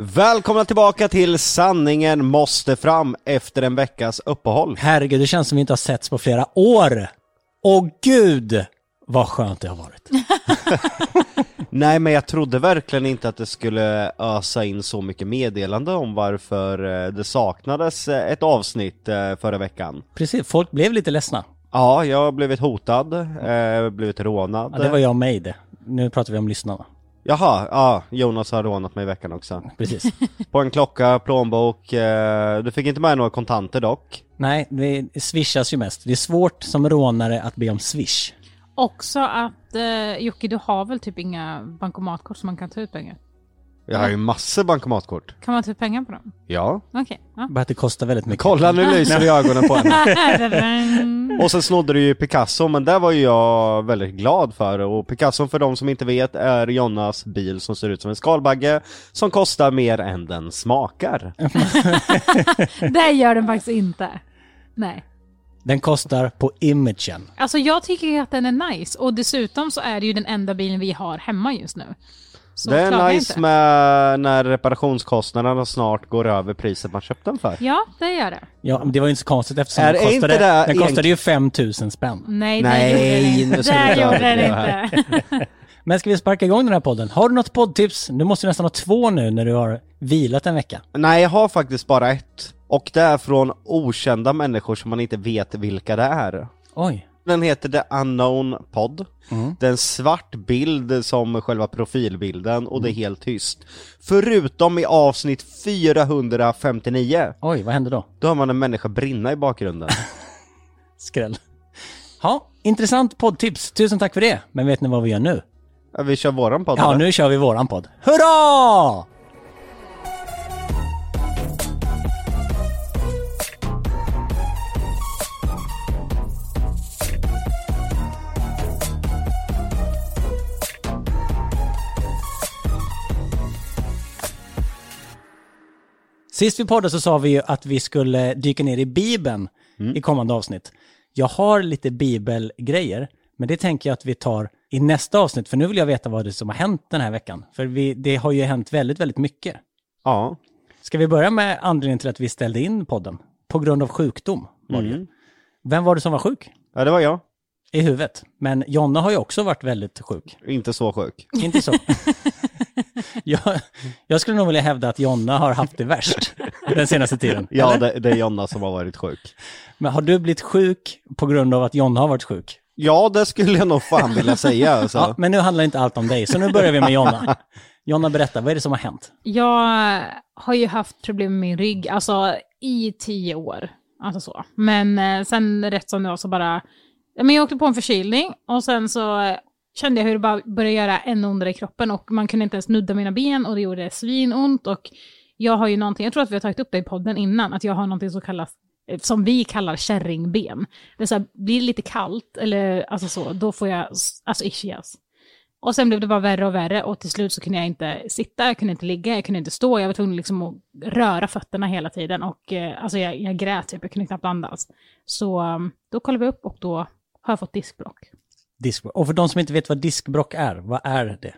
Välkomna tillbaka till Sanningen måste fram efter en veckas uppehåll. Herregud, det känns som vi inte har setts på flera år. Åh gud, vad skönt det har varit. Nej, men jag trodde verkligen inte att det skulle ösa in så mycket meddelande om varför eh, det saknades eh, ett avsnitt eh, förra veckan. Precis, folk blev lite ledsna. Ja, jag har blivit hotad, blivit rånad. Ja, det var jag med det. Nu pratar vi om lyssnarna. Jaha, ja, Jonas har rånat mig i veckan också. Precis. På en klocka, plånbok, eh, du fick inte med några kontanter dock. Nej, det swishas ju mest. Det är svårt som rånare att be om swish. Också att eh, Jocke, du har väl typ inga bankomatkort som man kan ta ut pengar? Jag har ju massor bankomatkort. Kan man ta ut pengar på dem? Ja. Okej. Ja. Bara att det kostar väldigt mycket. Kolla nu lyser det i ögonen på henne. Och sen snodde du ju Picasso, men det var ju jag väldigt glad för. Och Picasso för de som inte vet är Jonas bil som ser ut som en skalbagge som kostar mer än den smakar. det gör den faktiskt inte. Nej. Den kostar på imagen. Alltså jag tycker att den är nice och dessutom så är det ju den enda bilen vi har hemma just nu. Så det är nice inte. med när reparationskostnaderna snart går över priset man köpte den för. Ja, det gör det. Ja, det var ju inte så konstigt eftersom Är- den kostade, inte det den kostade ju 5000 spänn. Nej, Nej, det gjorde ska den inte. gjorde det den inte. Men ska vi sparka igång den här podden? Har du något poddtips? Du måste ju nästan ha två nu när du har vilat en vecka. Nej, jag har faktiskt bara ett. Och det är från okända människor som man inte vet vilka det är. Oj. Den heter The Unknown Pod. Det är en svart bild som själva profilbilden och det är helt tyst. Förutom i avsnitt 459, Oj, vad hände då? då har man en människa brinna i bakgrunden. Skräll. Ja, intressant poddtips. Tusen tack för det. Men vet ni vad vi gör nu? Ja, vi kör våran podd Ja, eller? nu kör vi våran podd. Hurra! Sist vi poddade så sa vi ju att vi skulle dyka ner i Bibeln i kommande avsnitt. Jag har lite bibelgrejer, men det tänker jag att vi tar i nästa avsnitt, för nu vill jag veta vad det är som har hänt den här veckan. För vi, det har ju hänt väldigt, väldigt mycket. Ja. Ska vi börja med anledningen till att vi ställde in podden? På grund av sjukdom var det ju. Vem var det som var sjuk? ja, det var jag. I huvudet. Men Jonna har ju också varit väldigt sjuk. Inte så sjuk. Inte så. jag, jag skulle nog vilja hävda att Jonna har haft det värst den senaste tiden. Ja, det, det är Jonna som har varit sjuk. Men har du blivit sjuk på grund av att Jonna har varit sjuk? Ja, det skulle jag nog fan vilja säga alltså. Ja, men nu handlar inte allt om dig, så nu börjar vi med Jonna. Jonna, berätta, vad är det som har hänt? Jag har ju haft problem med min rygg, alltså i tio år. Alltså så. Men eh, sen rätt som det var så bara, men jag åkte på en förkylning och sen så eh, kände jag hur det bara började göra ännu ondare i kroppen och man kunde inte ens nudda mina ben och det gjorde svinont och jag har ju någonting, jag tror att vi har tagit upp det i podden innan, att jag har någonting som kallas eh, som vi kallar kärringben. Det är så här, blir det lite kallt eller alltså så, då får jag alltså ischias. Och sen blev det bara värre och värre och till slut så kunde jag inte sitta, jag kunde inte ligga, jag kunde inte stå, jag var tvungen liksom att röra fötterna hela tiden och eh, alltså jag, jag grät typ, jag kunde knappt andas. Så mm, då kollade vi upp och då har jag fått diskbråck. Diskbråck. Och för de som inte vet vad diskbråck är, vad är det?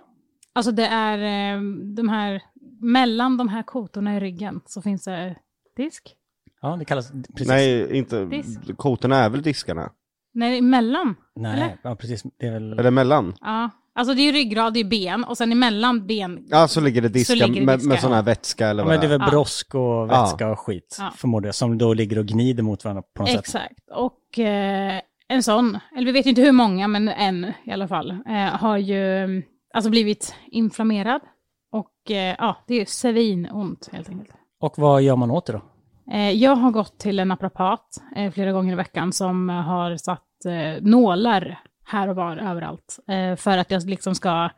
Alltså det är eh, de här, mellan de här kotorna i ryggen så finns det disk. Ja, det kallas... Precis. Nej, inte... Disk. Kotorna är väl diskarna? Nej, emellan. Nej, eller? ja precis. Det är väl... Eller mellan? Ja, alltså det är ju ryggrad, det är ben och sen emellan ben. Ja, så ligger det diska, ligger det med, med ja. sån här vätska eller Ja, vad men det är väl Ja. brosk och vätska och skit, Ja. förmodar jag, som då ligger och gnider mot varandra på något sätt. Exakt. Och eh, en sån, eller vi vet inte hur många, men en i alla fall, eh, har ju alltså blivit inflammerad. Och eh, ja, det är svinont helt enkelt. Och vad gör man åt det då? Eh, jag har gått till en naprapat eh, flera gånger i veckan som har satt eh, nålar här och var överallt. Eh, för att jag liksom ska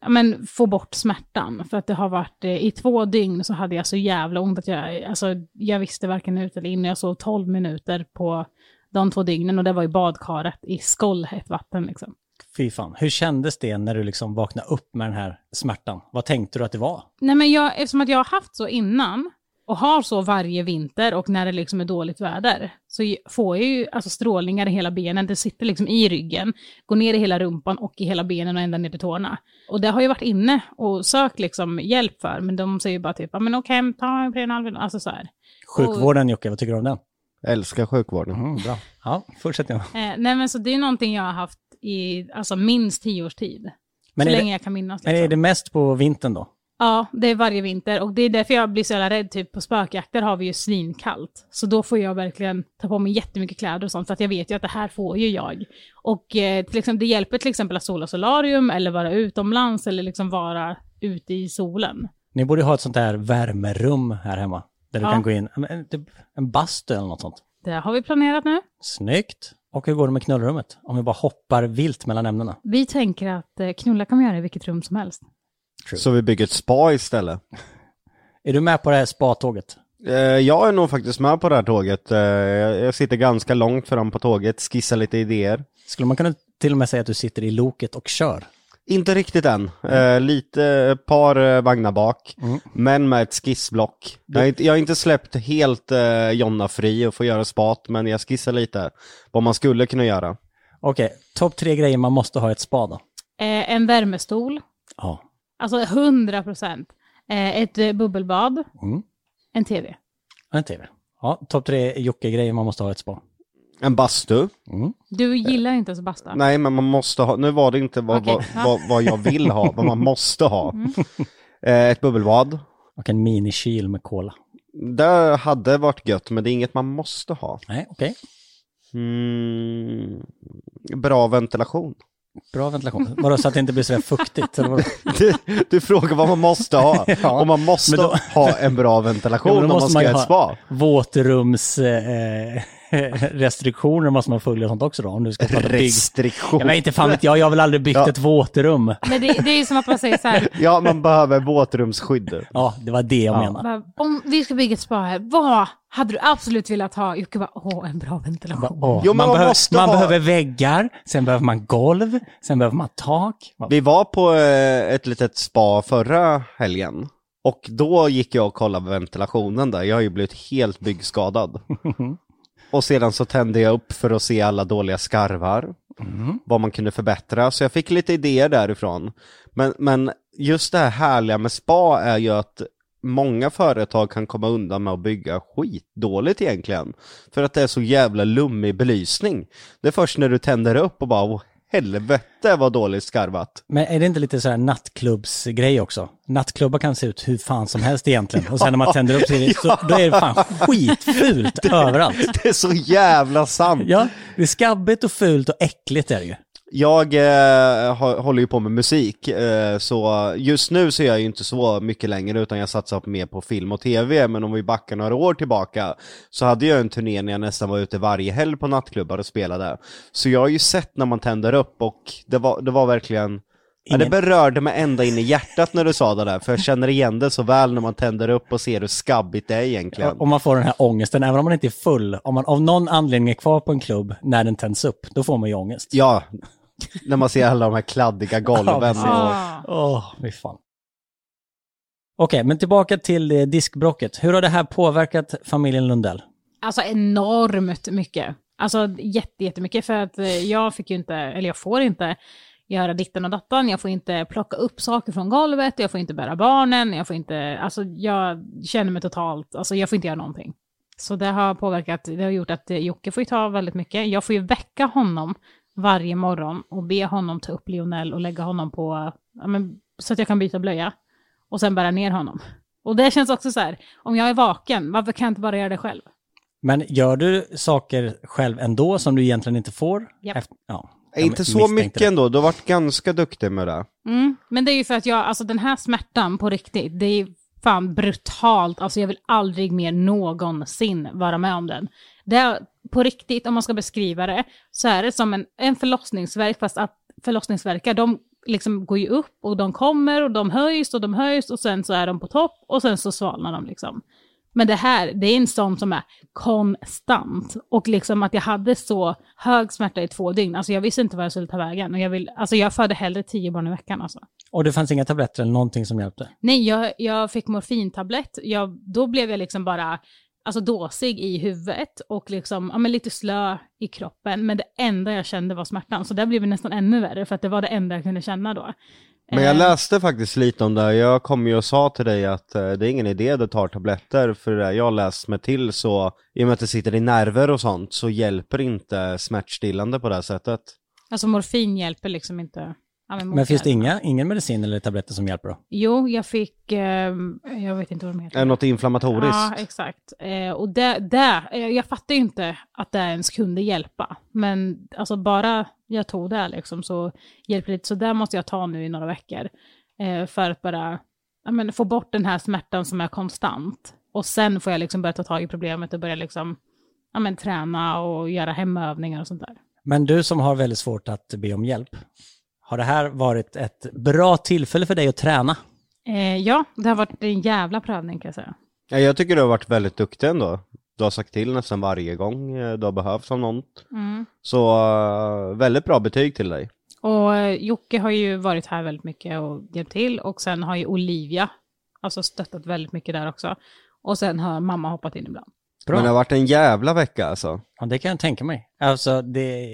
ja, men, få bort smärtan. För att det har varit, i två dygn så hade jag så jävla ont att jag, alltså, jag visste varken ut eller in. Jag sov 12 minuter på de två dygnen och det var i badkaret i skållhett vatten liksom. Fy fan, hur kändes det när du liksom vaknade upp med den här smärtan? Vad tänkte du att det var? Nej men jag, eftersom att jag har haft så innan, och har så varje vinter och när det liksom är dåligt väder så får jag ju alltså strålningar i hela benen. Det sitter liksom i ryggen, går ner i hela rumpan och i hela benen och ända ner till tårna. Och det har jag varit inne och sökt liksom hjälp för, men de säger bara typ, men åk hem, ta en Prenatal, alltså så här. Sjukvården Jocke, vad tycker du om den? Älskar sjukvården. Mm, bra. Ja, fortsätt nu. Eh, nej men så det är någonting jag har haft i alltså minst tio års tid. Men så länge det, jag kan minnas. men Liksom. är det mest på vintern då? Ja, det är varje vinter och det är därför jag blir så jävla rädd. Typ på spökjakter har vi ju svinkallt. Så då får jag verkligen ta på mig jättemycket kläder och sånt för att jag vet ju att det här får ju jag. Och eh, till exempel, det hjälper till exempel att sola solarium eller vara utomlands eller liksom vara ute i solen. Ni borde ha ett sånt där värmerum här hemma. Där du Ja. kan gå in, en, en, typ en bastu eller något sånt. Det har vi planerat nu. Snyggt. Och hur går det med knullrummet? Om vi bara hoppar vilt mellan ämnena. Vi tänker att eh, knulla kan man göra i vilket rum som helst. Så vi bygger ett spa istället. Är du med på det här spatåget? Eh, Jag är nog faktiskt med på det här tåget. Eh, Jag jag sitter ganska långt fram på tåget, skissar lite idéer. Skulle man kunna till och med säga att du sitter i loket och kör? Inte riktigt än. Eh, lite, ett par eh, vagnar bak. Men med ett skissblock. Jag har, inte, jag har inte släppt helt eh, Jonna fri och får göra spat, men jag skissar lite vad man skulle kunna göra. Okej, topp tre grejer man måste ha i ett spa då? Eh, en värmestol, Ja. alltså 100 procent. Eh, ett eh, bubbelbad, Mm. en tv. En tv. Ja, topp tre Jocke-grejer man måste ha i ett spa. En bastu. Mm. Du gillar inte ens basta? Nej, men man måste ha, nu var det inte vad, Okej, vad, vad, vad jag vill ha, vad man måste ha. Eh, ett bubbelbad. Och en minikyl med cola. Det hade varit gött, men det är inget man måste ha. Nej, okej. Mm, bra ventilation. Bra ventilation. Vadå, så att det inte blir så fuktigt? Du, du frågar vad man måste ha. Ja, och man måste då- ha en bra ventilation Ja, om man ska man göra ett ha spa. Våtrums... Eh, restriktioner måste man följa sånt också då, om du ska prata bygg. Restriktion. Ja, men inte fan vet jag, jag har väl aldrig byggt Ja. ett våtrum. Men det, det är ju som att man säger så här, Ja, man behöver våtrumsskydd. Ja, det var det jag menade. bara, om vi ska bygga ett spa här, vad hade du absolut velat ha? Jocke bara, åh, en bra ventilation. Åh, Jo, man man behöver, måste man ha- behöver väggar, sen behöver man golv, sen behöver man tak. Vi var på eh, ett litet spa förra helgen. Och då gick jag och kollade ventilationen där. Jag har ju blivit helt byggskadad. och sedan så tände jag upp för att se alla dåliga skarvar. Vad man kunde förbättra. Så jag fick lite idéer därifrån. Men, men just det här härliga med spa är ju att många företag kan komma undan med att bygga skitdåligt egentligen. För att det är så jävla lummig belysning. Det är först när du tänder upp och bara, åh helvete vad dåligt skarvat. Men är det inte lite så här nattklubbsgrej också? Nattklubbar kan se ut hur fan som helst egentligen. Och sen när man tänder upp det, så då är det fan skitfult överallt. Det är så jävla sant. Ja, det är skabbigt och fult och äckligt är det ju. Jag eh, håller ju på med musik, eh, så just nu så jag ju inte så mycket längre utan jag satsar mer på film och tv, men om vi backar några år tillbaka så hade jag en turné när jag nästan var ute varje helg på nattklubbar och spelade. Så jag har ju sett när man tänder upp och det var, det var verkligen Ja, det Ingen- berörde mig ända in i hjärtat när du sa det där, för jag känner igen det så väl när man tänder upp och ser hur skabbigt det är egentligen. Om man får den här ångesten, även om man inte är full, om man av någon anledning är kvar på en klubb när den tänds upp, då får man ju ångest. Ja, när man ser alla de här kladdiga golven. och, Ah. Åh, fy fan. Okej, men tillbaka till eh, diskbrocket. Hur har det här påverkat familjen Lundell? Alltså enormt mycket. Alltså jätte, jättemycket för att eh, jag fick ju inte, eller jag får inte göra ditten och dattan, jag får inte plocka upp saker från golvet, jag får inte bära barnen, jag får inte, alltså jag känner mig totalt, alltså jag får inte göra någonting. Så det har påverkat, det har gjort att Jocke får ju ta väldigt mycket. Jag får ju väcka honom varje morgon och be honom ta upp Lionel och lägga honom på, ja, men, så att jag kan byta blöja. Och sen bära ner honom. Och det känns också så här, om jag är vaken, varför kan jag inte bara göra det själv? Men gör du saker själv ändå som du egentligen inte får? Japp. Efter, ja, jag inte så mycket det. ändå, du har varit ganska duktig med det. Mm, men det är ju för att jag, alltså den här smärtan på riktigt, det är fan brutalt. Alltså jag vill aldrig mer någonsin vara med om den. Det är på riktigt, om man ska beskriva det, så är det som en, en förlossningsverk, fast att förlossningsverkar, de liksom går ju upp och de kommer och de höjs och de höjs och sen så är de på topp och sen så svalnar de liksom. Men det här, det är en sån som är konstant. Och liksom att jag hade så hög smärta i två dygn, alltså jag visste inte vad jag skulle ta vägen. Och jag, vill, alltså jag födde hellre tio barn i veckan alltså. Och det fanns inga tabletter eller någonting som hjälpte? Nej, jag, jag fick morfintablett. Jag, då blev jag liksom bara alltså dåsig i huvudet och liksom, ja, men lite slö i kroppen. Men det enda jag kände var smärtan. Så det blev det nästan ännu värre för att det var det enda jag kunde känna då. Men jag Eh, läste faktiskt lite om det här. Jag kom ju och sa till dig att eh, det är ingen idé du tar tabletter för det jag har läst mig till så i och med att det sitter i nerver och sånt så hjälper inte smärtstillande på det här sättet. Alltså morfin hjälper liksom inte. Ja, mot Men finns det inga, ingen medicin eller tabletter som hjälper då? Jo, jag fick, eh, jag vet inte vad de heter. Det något inflammatoriskt? Ja, exakt. Eh, och det, det, eh, jag fattar ju inte att det ens kunde hjälpa. Men alltså bara jag tog det liksom så hjälper det lite. Så det måste jag ta nu i några veckor. Eh, för att bara ja, men, få bort den här smärtan som är konstant. Och sen får jag liksom börja ta tag i problemet och börja liksom, ja, men, träna och göra hemövningar och sånt där. Men du som har väldigt svårt att be om hjälp, har det här varit ett bra tillfälle för dig att träna? Eh, ja, det har varit en jävla prövning kan jag säga. Ja, jag tycker du har varit väldigt duktig ändå. Du har sagt till nästan varje gång eh, du har behövt om något. Mm. Så eh, väldigt bra betyg till dig. Och eh, Jocke har ju varit här väldigt mycket och hjälpt till. Och sen har ju Olivia alltså stöttat väldigt mycket där också. Och sen har mamma hoppat in ibland. Bra. Men det har varit en jävla vecka alltså. Ja, det kan jag tänka mig. Alltså, det,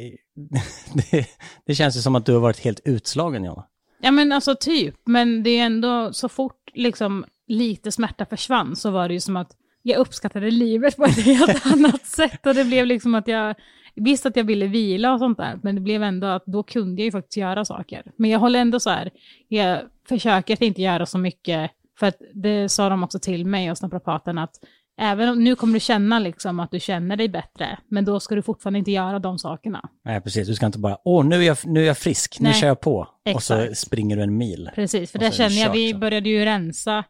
det, det känns ju som att du har varit helt utslagen, Jonna. Ja men alltså typ, men det är ändå så fort liksom lite smärta försvann så var det ju som att jag uppskattade livet på ett helt annat sätt. Och det blev liksom att jag visste att jag ville vila och sånt där, men det blev ändå att då kunde jag ju faktiskt göra saker. Men jag håller ändå så här, jag försöker att inte göra så mycket, för att det sa de också till mig och naprapaten att även om nu kommer du känna liksom att du känner dig bättre, men då ska du fortfarande inte göra de sakerna. Nej, precis. Du ska inte bara, åh, nu är jag, nu är jag frisk, nu Nej. kör jag på. Och så Exakt. springer du en mil. Precis, för där det känner jag, vi började ju rensa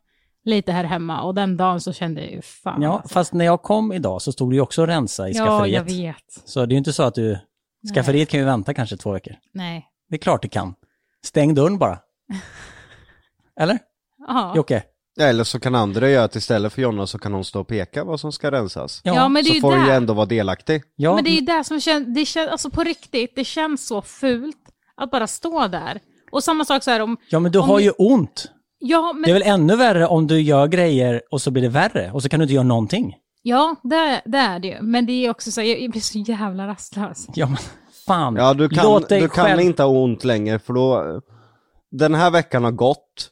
lite här hemma och den dagen så kände jag ju fan Ja, alltså. fast när jag kom idag så stod du ju också och rensa i Ja, skafferiet. jag vet. Så det är ju inte så att du, skafferiet kan ju vänta kanske två veckor. Nej. Det är klart det kan. Stäng dörren bara. Eller? Ja. Jocke? Eller så kan andra göra att istället för Jonna så kan hon stå och peka vad som ska rensas. Ja, men det är Så ju får du ju ändå vara delaktig. ja, Men det är ju det som känns, det känns, alltså på riktigt, det känns så fult att bara stå där. Och samma sak så här om, ja, men du om har ju ont. ja men, Det är väl ännu värre om du gör grejer och så blir det värre och så kan du inte göra någonting. ja det, det är det ju. Men det är också så jag, jag blir så jävla rastlös. Ja, men fan. Ja, du kan, Låt dig du kan inte ha ont längre för då... Den här veckan har gått,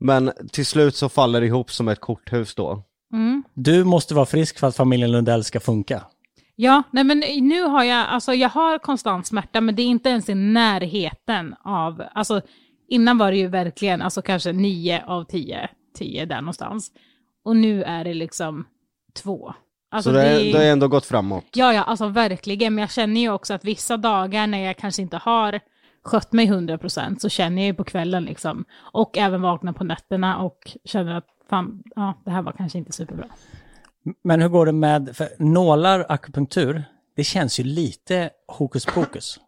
men till slut så faller det ihop som ett korthus då. Mm. Du måste vara frisk för att familjen Lundell ska funka. Ja, nej men nu har jag, alltså jag har konstant smärta, men det är inte ens i närheten av, alltså innan var det ju verkligen, alltså kanske nio av tio, tio där någonstans. Och nu är det liksom två. Alltså så det, det har ändå gått framåt. Ja, ja, alltså verkligen, men jag känner ju också att vissa dagar när jag kanske inte har skött mig 100% så känner jag ju på kvällen liksom, och även vaknar på nätterna och känner att fan, ja, det här var kanske inte superbra. Men hur går det med, för nålar, akupunktur, det känns ju lite hokus pokus.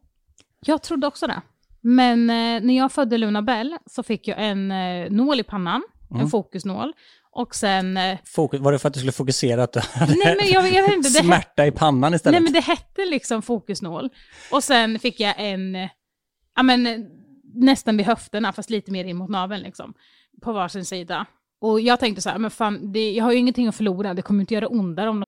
Jag trodde också det. Men eh, när jag födde Luna Bell så fick jag en eh, nål i pannan, en fokusnål. Och sen... Eh, Fokus, var det för att du skulle fokusera att du hade nej men jag, jag vet inte, det, smärta i pannan istället? nej, men det hette liksom fokusnål. Och sen fick jag en, eh, ja men eh, nästan vid höfterna, fast lite mer in mot naveln liksom. På varsin sida. Och jag tänkte så här, men fan, det, jag har ju ingenting att förlora, det kommer inte göra ondare om de...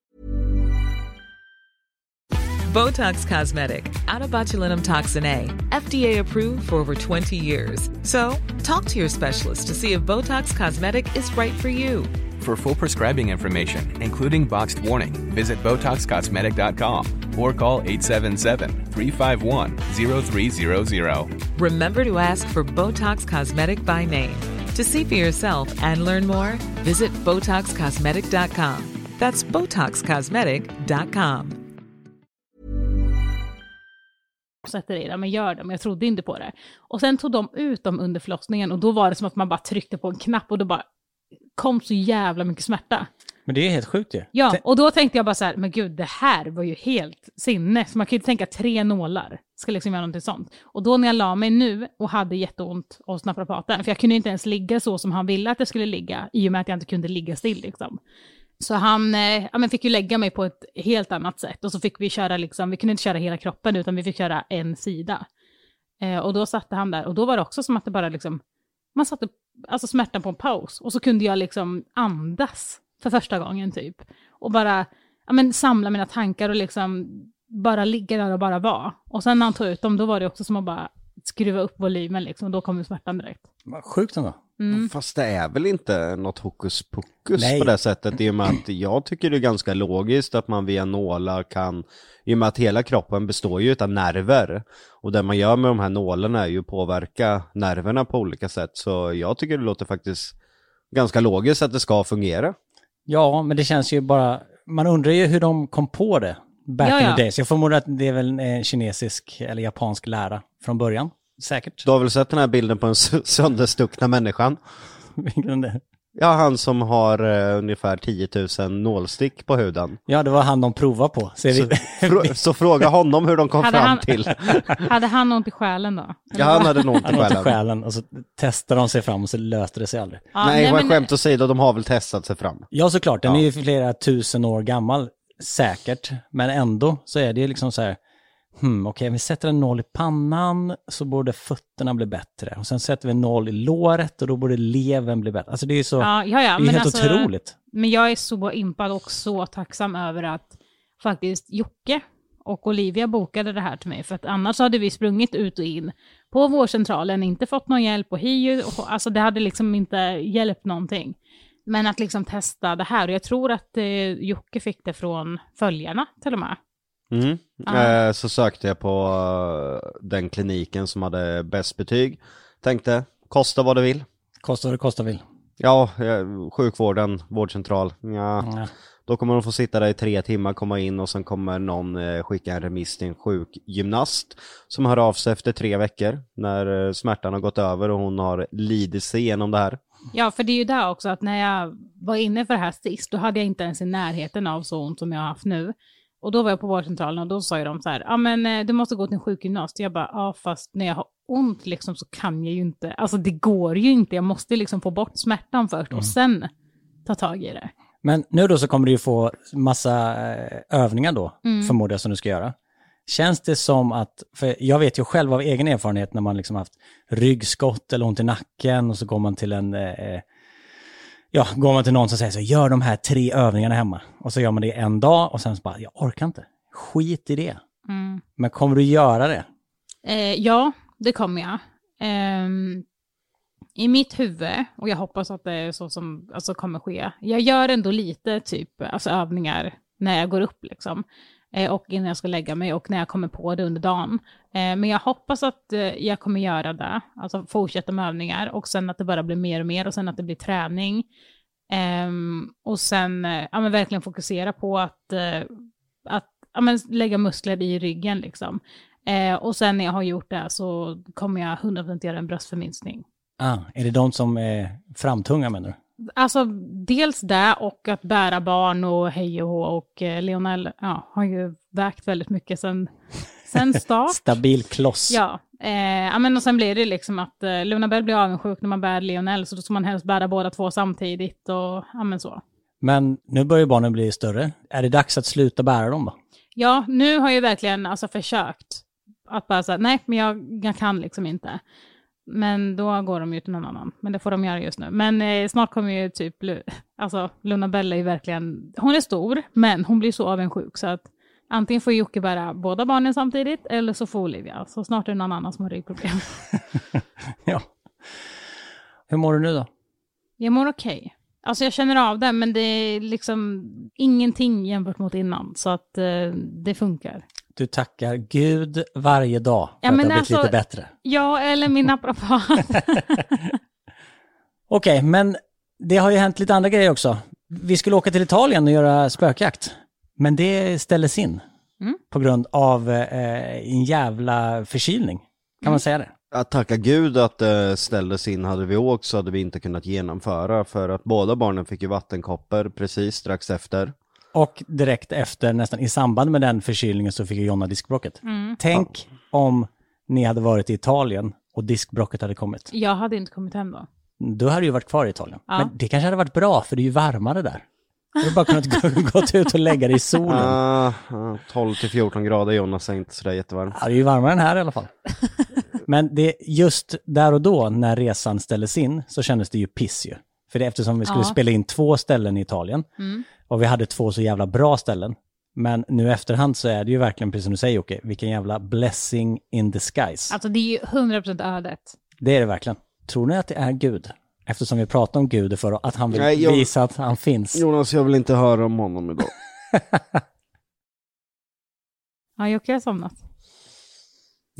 Botox Cosmetic, Atobatulinum toxin A, FDA approved for over 20 years. So, talk to your specialist to see if Botox Cosmetic is right for you. For full prescribing information, including boxed warning, visit BotoxCosmetic.com or call 877-351-0300. Remember to ask for Botox Cosmetic by name. To see for yourself and learn more, visit BotoxCosmetic.com. That's BotoxCosmetic.com. sätter i det, men gör det, men jag trodde inte på det. Och sen tog de ut dem under förlossningen och då var det som att man bara tryckte på en knapp och då bara kom så jävla mycket smärta. Men det är helt sjukt ju. Ja, och då tänkte jag bara så här, men gud, det här var ju helt sinne. Så man kan ju tänka tre nålar, ska liksom göra någonting sånt. Och då när jag la mig nu och hade jätteont hos naprapaten, för jag kunde inte ens ligga så som han ville att jag skulle ligga, i och med att jag inte kunde ligga still liksom. Så han eh, ja, men fick ju lägga mig på ett helt annat sätt och så fick vi köra liksom, vi kunde inte köra hela kroppen utan vi fick köra en sida. Eh, och då satte han där och då var det också som att det bara liksom man satte alltså smärtan på en paus och så kunde jag liksom andas för första gången typ. Och bara ja, men, samla mina tankar och liksom bara ligga där och bara vara. Och sen när han tog ut dem, då var det också som att bara skruva upp volymen liksom, och då kom smärtan direkt. Vad Sjukt ändå. Fast det är väl inte något hokus pokus Nej. på det sättet i och med att jag tycker det är ganska logiskt att man via nålar kan, i och med att hela kroppen består ju av nerver och det man gör med de här nålarna är ju att påverka nerverna på olika sätt så jag tycker det låter faktiskt ganska logiskt att det ska fungera. Ja, men det känns ju bara... Man undrar ju hur de kom på det back Ja, in the days. Jag förmodar att det är väl en kinesisk eller japansk lära från början. Säkert. Du har väl sett den här bilden på den sönderstuckna människan? Vilken det- Ja, han som har eh, ungefär 10 000 nålstick på huden. ja, det var han de provade på. Så frå- så fråga honom hur de kom Hade fram han- till. Hade han ont i själen då? Ja, han hade ont i han åt i själen. själen och så testade de sig fram och så löste det sig aldrig. Ja, nej, men men- skämt åsido, de har väl testat sig fram. Ja, såklart. Den Ja. är ju flera tusen år gammal, säkert. Men ändå så är det ju liksom så här, hmm, okej, vi sätter en noll i pannan så borde fötterna bli bättre. Och sen sätter vi en noll i låret och då borde levern bli bättre. Alltså det är ju så, Ja, ja, ja, det är helt alltså- otroligt. Men jag är så impad och så tacksam över att faktiskt Jocke och Olivia bokade det här till mig. För att annars hade vi sprungit ut och in på vårdcentralen, inte fått någon hjälp och HIU, och, alltså det hade liksom inte hjälpt någonting. Men att liksom testa det här, och jag tror att eh, Jocke fick det från följarna till och med. Mm. Eh, så sökte jag på eh, den kliniken som hade bäst betyg. Tänkte, kosta vad det vill. Kostar vad det kostar vill. Ja, eh, sjukvården, vårdcentral. Ja, Ja. då kommer de få sitta där i tre timmar, komma in och sen kommer någon eh, skicka en remiss till en sjukgymnast som hör av sig efter tre veckor när eh, smärtan har gått över och hon har lidit sig igenom det här. Ja, för det är ju där också att när jag var inne för det här sist, då hade jag inte ens i närheten av så ont som jag har haft nu. Och då var jag på vårdcentralen och då sa ju de så här, ja men eh, du måste gå till en sjukgymnast. Jag bara, ja fast när jag har ont liksom så kan jag ju inte, alltså det går ju inte, jag måste liksom få bort smärtan först och sen ta tag i det. Men nu då så kommer du ju få massa eh, övningar då, Mm. förmodar jag, som du ska göra. Känns det som att, för jag vet ju själv av egen erfarenhet när man liksom haft ryggskott eller ont i nacken och så går man till en, eh, ja, går man till någon som säger så, gör de här tre övningarna hemma. Och så gör man det en dag och sen så bara, jag orkar inte. Skit i det. Mm. Men kommer du göra det? Eh, ja, det kommer jag. Ehm, I mitt huvud, och jag hoppas att det är så som alltså, kommer ske, jag gör ändå lite typ alltså, övningar när jag går upp liksom. Eh, och innan jag ska lägga mig och när jag kommer på det under dagen. Eh, men jag hoppas att eh, jag kommer göra det, alltså fortsätta med övningar och sen att det bara blir mer och mer och sen att det blir träning. Ehm, och sen ja, men verkligen fokusera på att, att ja, men lägga muskler i ryggen liksom. Och sen när jag har gjort det så kommer jag 100% göra en bröstförminskning. Ah, är det de som är framtunga menar du? Alltså dels det och att bära barn och hej och hå och eh, Lionel ja, har ju vägt väldigt mycket sen, sen start. Stabil kloss. Ja, eh, men och sen blir det liksom att eh, Luna Bell blir avundsjuk när man bär Lionel så då ska man helst bära båda två samtidigt och ja men så. Men nu börjar barnen bli större. Är det dags att sluta bära dem då? Ja, nu har jag verkligen alltså försökt att bara säga nej, men jag, jag kan liksom inte. Men då går de ju till någon annan. Men det får de göra just nu. Men eh, snart kommer ju typ, Lu- alltså Luna Bella är verkligen, hon är stor, men hon blir så avundsjuk så att antingen får Jocke bära båda barnen samtidigt eller så får Olivia. Så snart är det någon annan som har ryggproblem. ja. Hur mår du nu då? Jag mår okej. Alltså jag känner av det, men det är liksom ingenting jämfört mot innan. Så att eh, det funkar. Du tackar Gud varje dag för Ja, att det har blivit alltså- lite bättre. Ja, eller min naprapat. Okej, men det har ju hänt lite andra grejer också. Vi skulle åka till Italien och göra spökjakt. Men det ställdes in. Mm. På grund av eh, en jävla förkylning. Kan Mm. man säga det? Att tacka gud att det ställdes in hade vi åkt så hade vi inte kunnat genomföra för att båda barnen fick ju vattenkoppor precis strax efter. Och direkt efter, nästan i samband med den förkylningen så fick ju Jonna diskbråcket. Mm. Tänk om ni hade varit i Italien och diskbråcket hade kommit. Jag hade inte kommit hem då. Då hade du ju varit kvar i Italien. Ja. Men det kanske hade varit bra, för det är ju varmare där. Du hade bara kunnat gå, gått ut och lägga dig i solen. Ah, ah, 12 till 14 grader Jonas är inte sådär jättevarmt. Ja, det är ju varmare än här i alla fall. Men det, just där och då när resan ställdes in så kändes det ju piss ju. För det, eftersom vi skulle Ja. spela in två ställen i Italien Mm. Och vi hade två så jävla bra ställen. Men nu efterhand så är det ju verkligen, precis som du säger Jocke, vilken jävla blessing in disguise. Alltså det är ju 100% ödet. Det är det verkligen. Tror ni att det är Gud? Eftersom vi pratar om Gud för att han vill Nej, jag- visa att han finns. Jonas, jag vill inte höra om honom idag. Ja, Jocke har somnat.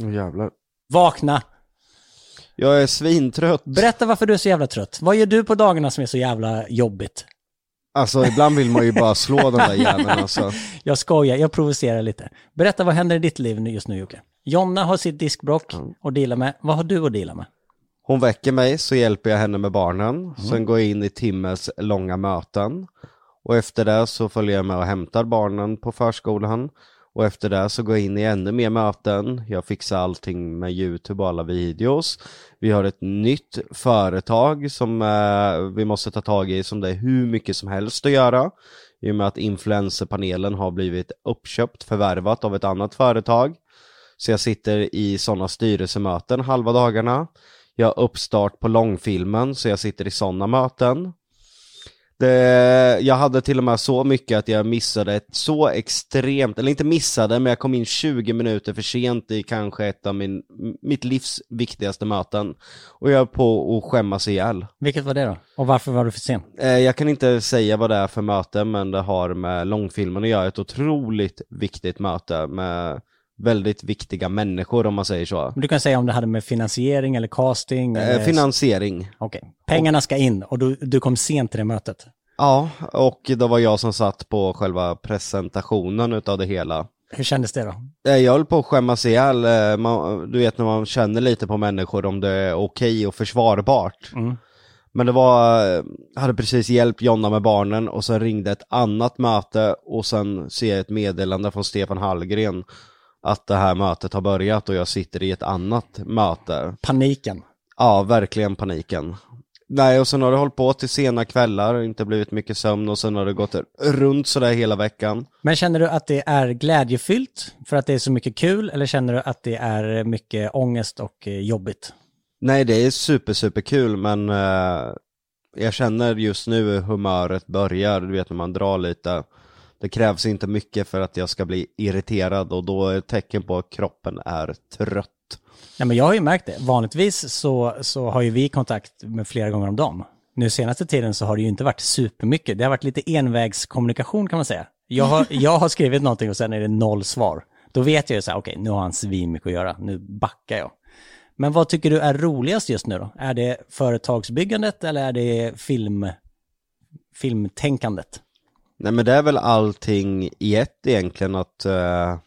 Åh jävlar. Vakna! Jag är svintrött. Berätta varför du är så jävla trött. Vad gör du på dagarna som är så jävla jobbigt? Alltså ibland vill man ju bara slå den där jäveln alltså. Jag skojar, jag provocerar lite. Berätta vad händer i ditt liv nu- just nu Jocke? Jonna har sitt diskbrock att deala med. Vad har du att deala med? Hon väcker mig så hjälper jag henne med barnen. Sen går jag in i timmes långa möten. Och efter det så följer jag med och hämtar barnen på förskolan. Och efter det så går jag in i ännu mer möten. Jag fixar allting med YouTube och alla videos. Vi har ett nytt företag som eh, vi måste ta tag i som det är hur mycket som helst att göra. I och med att influencerpanelen har blivit uppköpt, förvärvat av ett annat företag. Så jag sitter i sådana styrelsemöten halva dagarna. Jag har uppstart på långfilmen så jag sitter i sådana möten. Det, jag hade till och med så mycket att jag missade ett så extremt, eller inte missade, men jag kom in 20 minuter för sent i kanske ett av min, mitt livs viktigaste möten. Och jag är på att skämmas ihjäl. Vilket var det då? Och varför var du för sen? Eh, Jag kan inte säga vad det är för möte, men det har med långfilmen att göra. Ett otroligt viktigt möte med väldigt viktiga människor om man säger så. Du kan säga om det hade med finansiering eller casting? Eh, Eller... Finansiering. Okej. Pengarna ska in och du, du kom sent till det mötet. Ja, och det var jag som satt på själva presentationen utav det hela. Hur kändes det då? Eh, Jag höll på att skämmas ihjäl, eh, man, du vet när man känner lite på människor om det är okej och försvarbart. Mm. Men det var, jag hade precis hjälpt Jonna med barnen och sen ringde ett annat möte och sen ser jag ett meddelande från Stefan Hallgren att det här mötet har börjat och jag sitter i ett annat möte. Paniken. Ja, verkligen paniken. Nej, och sen har det hållit på till sena kvällar, inte blivit mycket sömn och sen har det gått runt sådär hela veckan. Men känner du att det är glädjefyllt för att det är så mycket kul eller känner du att det är mycket ångest och eh, jobbigt? Nej, det är super, super kul men eh, jag känner just nu hur humöret börjar, du vet när man drar lite. Det krävs inte mycket för att jag ska bli irriterad och då är ett tecken på att kroppen är trött. Nej, men jag har ju märkt det. Vanligtvis så, så har ju vi kontakt med flera gånger om dagen. Nu senaste tiden så har det ju inte varit supermycket. Det har varit lite envägskommunikation kan man säga. Jag har, jag har skrivit någonting och sen är det noll svar. Då vet jag ju så här, okej, nu har han svinmycket att göra, nu backar jag. Men vad tycker du är roligast just nu då? Är det företagsbyggandet eller är det film, filmtänkandet? Nej men det är väl allting i ett egentligen att, eh,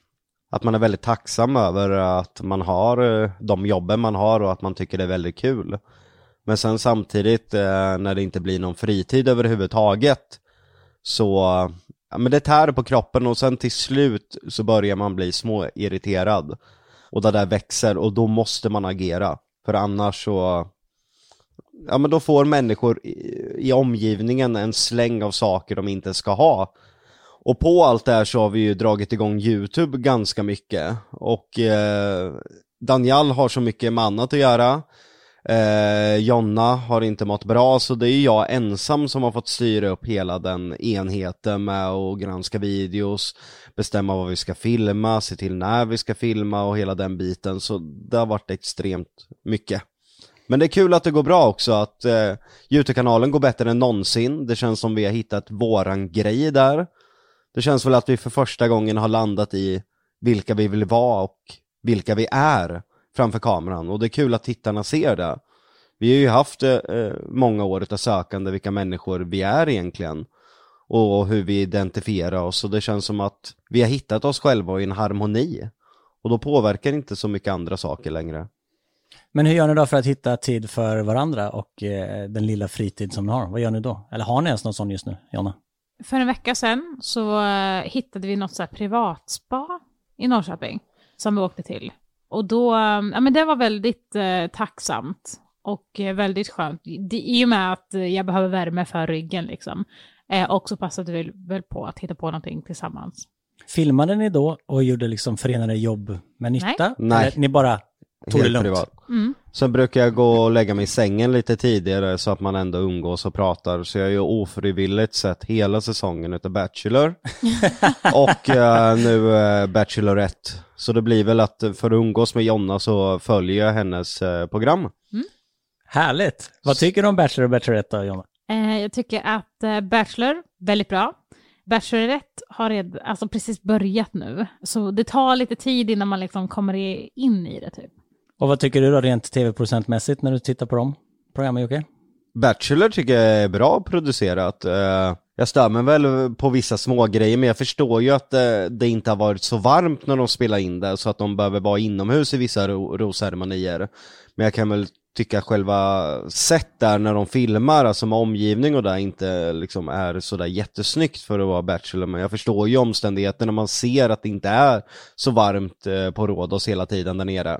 att man är väldigt tacksam över att man har eh, de jobben man har och att man tycker det är väldigt kul. Men sen samtidigt eh, när det inte blir någon fritid överhuvudtaget så, ja men det tär på kroppen och sen till slut så börjar man bli små irriterad. Och det där växer och då måste man agera. För annars så, ja men då får människor i, i omgivningen en släng av saker de inte ska ha. Och på allt det här så har vi ju dragit igång YouTube ganska mycket. Och eh, Daniel har så mycket med annat att göra. Eh, Jonna har inte mått bra så det är ju jag ensam som har fått styra upp hela den enheten med att granska videos, bestämma vad vi ska filma, se till när vi ska filma och hela den biten. Så det har varit extremt mycket. Men det är kul att det går bra också, att eh, Youtube-kanalen går bättre än någonsin. Det känns som vi har hittat våran grej där. Det känns väl att vi för första gången har landat i vilka vi vill vara och vilka vi är framför kameran. Och det är kul att tittarna ser det. Vi har ju haft eh, eh många år av sökande vilka människor vi är egentligen. Och hur vi identifierar oss. Och det känns som att vi har hittat oss själva i en harmoni. Och då påverkar det inte så mycket andra saker längre. Men hur gör ni då för att hitta tid för varandra och eh, den lilla fritid som ni har? Vad gör ni då? Eller har ni ens någon sån just nu, Jonna? För en vecka sedan så eh, hittade vi något så här privatspa i Norrköping som vi åkte till. Och då, eh, ja men det var väldigt eh, tacksamt och eh, väldigt skönt. Det, I och med att eh, jag behöver värme för ryggen liksom. Eh, och så passade vi väl på att hitta på någonting tillsammans. Filmade ni då och gjorde liksom förenade jobb med nytta? Nej. Eller ni bara Tog det helt privat. Sen brukar jag gå och lägga mig i sängen lite tidigare så att man ändå umgås och pratar. Så jag har ju ofrivilligt sett hela säsongen utav Bachelor. och eh, nu eh, Bachelorette. Så det blir väl att för att umgås med Jonna så följer jag hennes eh, program. Härligt! Vad tycker du om Bachelor och Bachelorette då, Jonna? Eh, jag tycker att eh, Bachelor, väldigt bra. Bachelorette har red, alltså precis börjat nu, så det tar lite tid innan man liksom kommer i, in i det typ. Och vad tycker du då rent tv-procentmässigt när du tittar på de programmen Jocke? Bachelor tycker jag är bra producerat. Eh, jag stör mig väl på vissa små grejer men jag förstår ju att eh, det inte har varit så varmt när de spelar in det så att de behöver vara inomhus i vissa rosceremonier. Men jag kan väl tycka själva sätt där när de filmar, alltså med omgivning och där inte liksom är sådär jättesnyggt för att vara Bachelor. Men jag förstår ju omständigheterna man ser att det inte är så varmt eh, på Rhodos hela tiden där nere.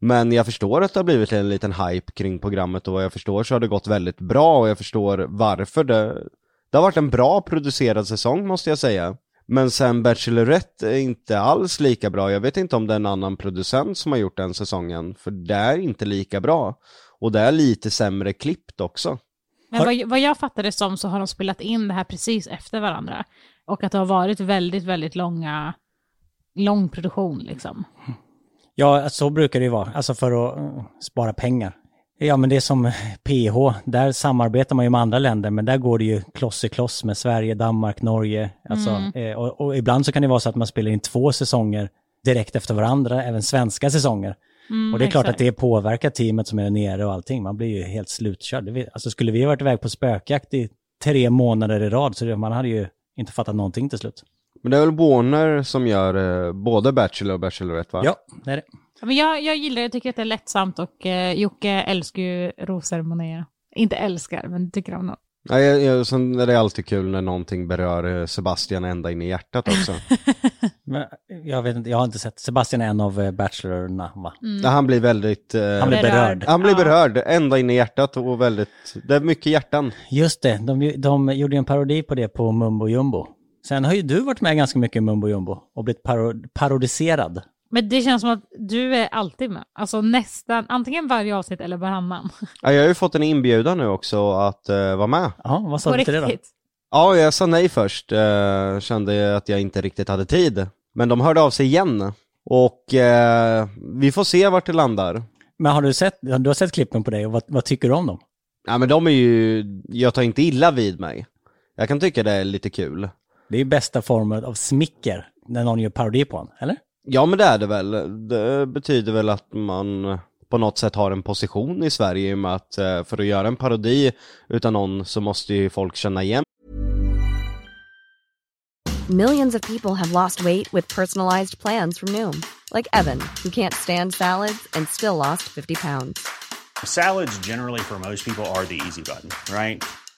Men jag förstår att det har blivit en liten hype kring programmet och vad jag förstår så har det gått väldigt bra och jag förstår varför det Det har varit en bra producerad säsong måste jag säga Men sen Bachelorette är inte alls lika bra, jag vet inte om det är en annan producent som har gjort den säsongen För det är inte lika bra Och det är lite sämre klippt också Men vad, vad jag fattade som så har de spelat in det här precis efter varandra. Och att det har varit väldigt, väldigt långa, lång produktion liksom. Ja, så brukar det ju vara, alltså för att eh, spara pengar. Ja, men det är som PH, där samarbetar man ju med andra länder, men där går det ju kloss i kloss med Sverige, Danmark, Norge. Alltså, eh, och, och ibland så kan det vara så att man spelar in två säsonger direkt efter varandra, även svenska säsonger. och det är klart exakt. att det påverkar teamet som är nere och allting, man blir ju helt slutkörd. Alltså skulle vi ha varit iväg på spökjakt i tre månader i rad, så man hade ju inte fattat någonting till slut. Men det är väl Warner som gör eh, både Bachelor och Bachelorette va? Ja, det är det. Ja, Men jag, jag gillar det, jag tycker att det är lättsamt och eh, Jocke älskar ju rosceremonier. Inte älskar, men tycker om dem. Ja, jag, jag, sen är det alltid kul när någonting berör eh, Sebastian ända in i hjärtat också. Men jag vet inte, jag har inte sett, Sebastian är en av eh, Bachelorna va? Där han blir väldigt... eh, Han blir berörd. Han blir Ja. berörd, ända in i hjärtat och väldigt, det är mycket hjärtan. Just det, de, de gjorde en parodi på det på Mumbo Jumbo. Sen har ju du varit med ganska mycket i Mumbo Jumbo och blivit paro- parodiserad. Men det känns som att du är alltid med. Alltså nästan, antingen varje avsnitt eller varannan. Ja, jag har ju fått en inbjudan nu också att uh, vara med. Ja, vad sa På du till det då? Ja, jag sa nej först, eh, kände att jag inte riktigt hade tid. Men de hörde av sig igen. Och eh, vi får se vart det landar. Men har du sett, du har sett klippen på dig och vad, vad tycker du om dem? Ja men de är ju, jag tar inte illa vid mig. Jag kan tycka det är lite kul. Det är ju bästa formen av smicker när någon gör parodi på en, eller? Ja men det är det väl. Det betyder väl att man på något sätt har en position i Sverige i och med att eh, för att göra en parodi utan någon så måste ju folk känna igen Millions of people have lost weight with personalized plans from Noom, like Evan, who can't stand salads and still lost 50 pounds. Salads, generally, for most people, are the easy button, right?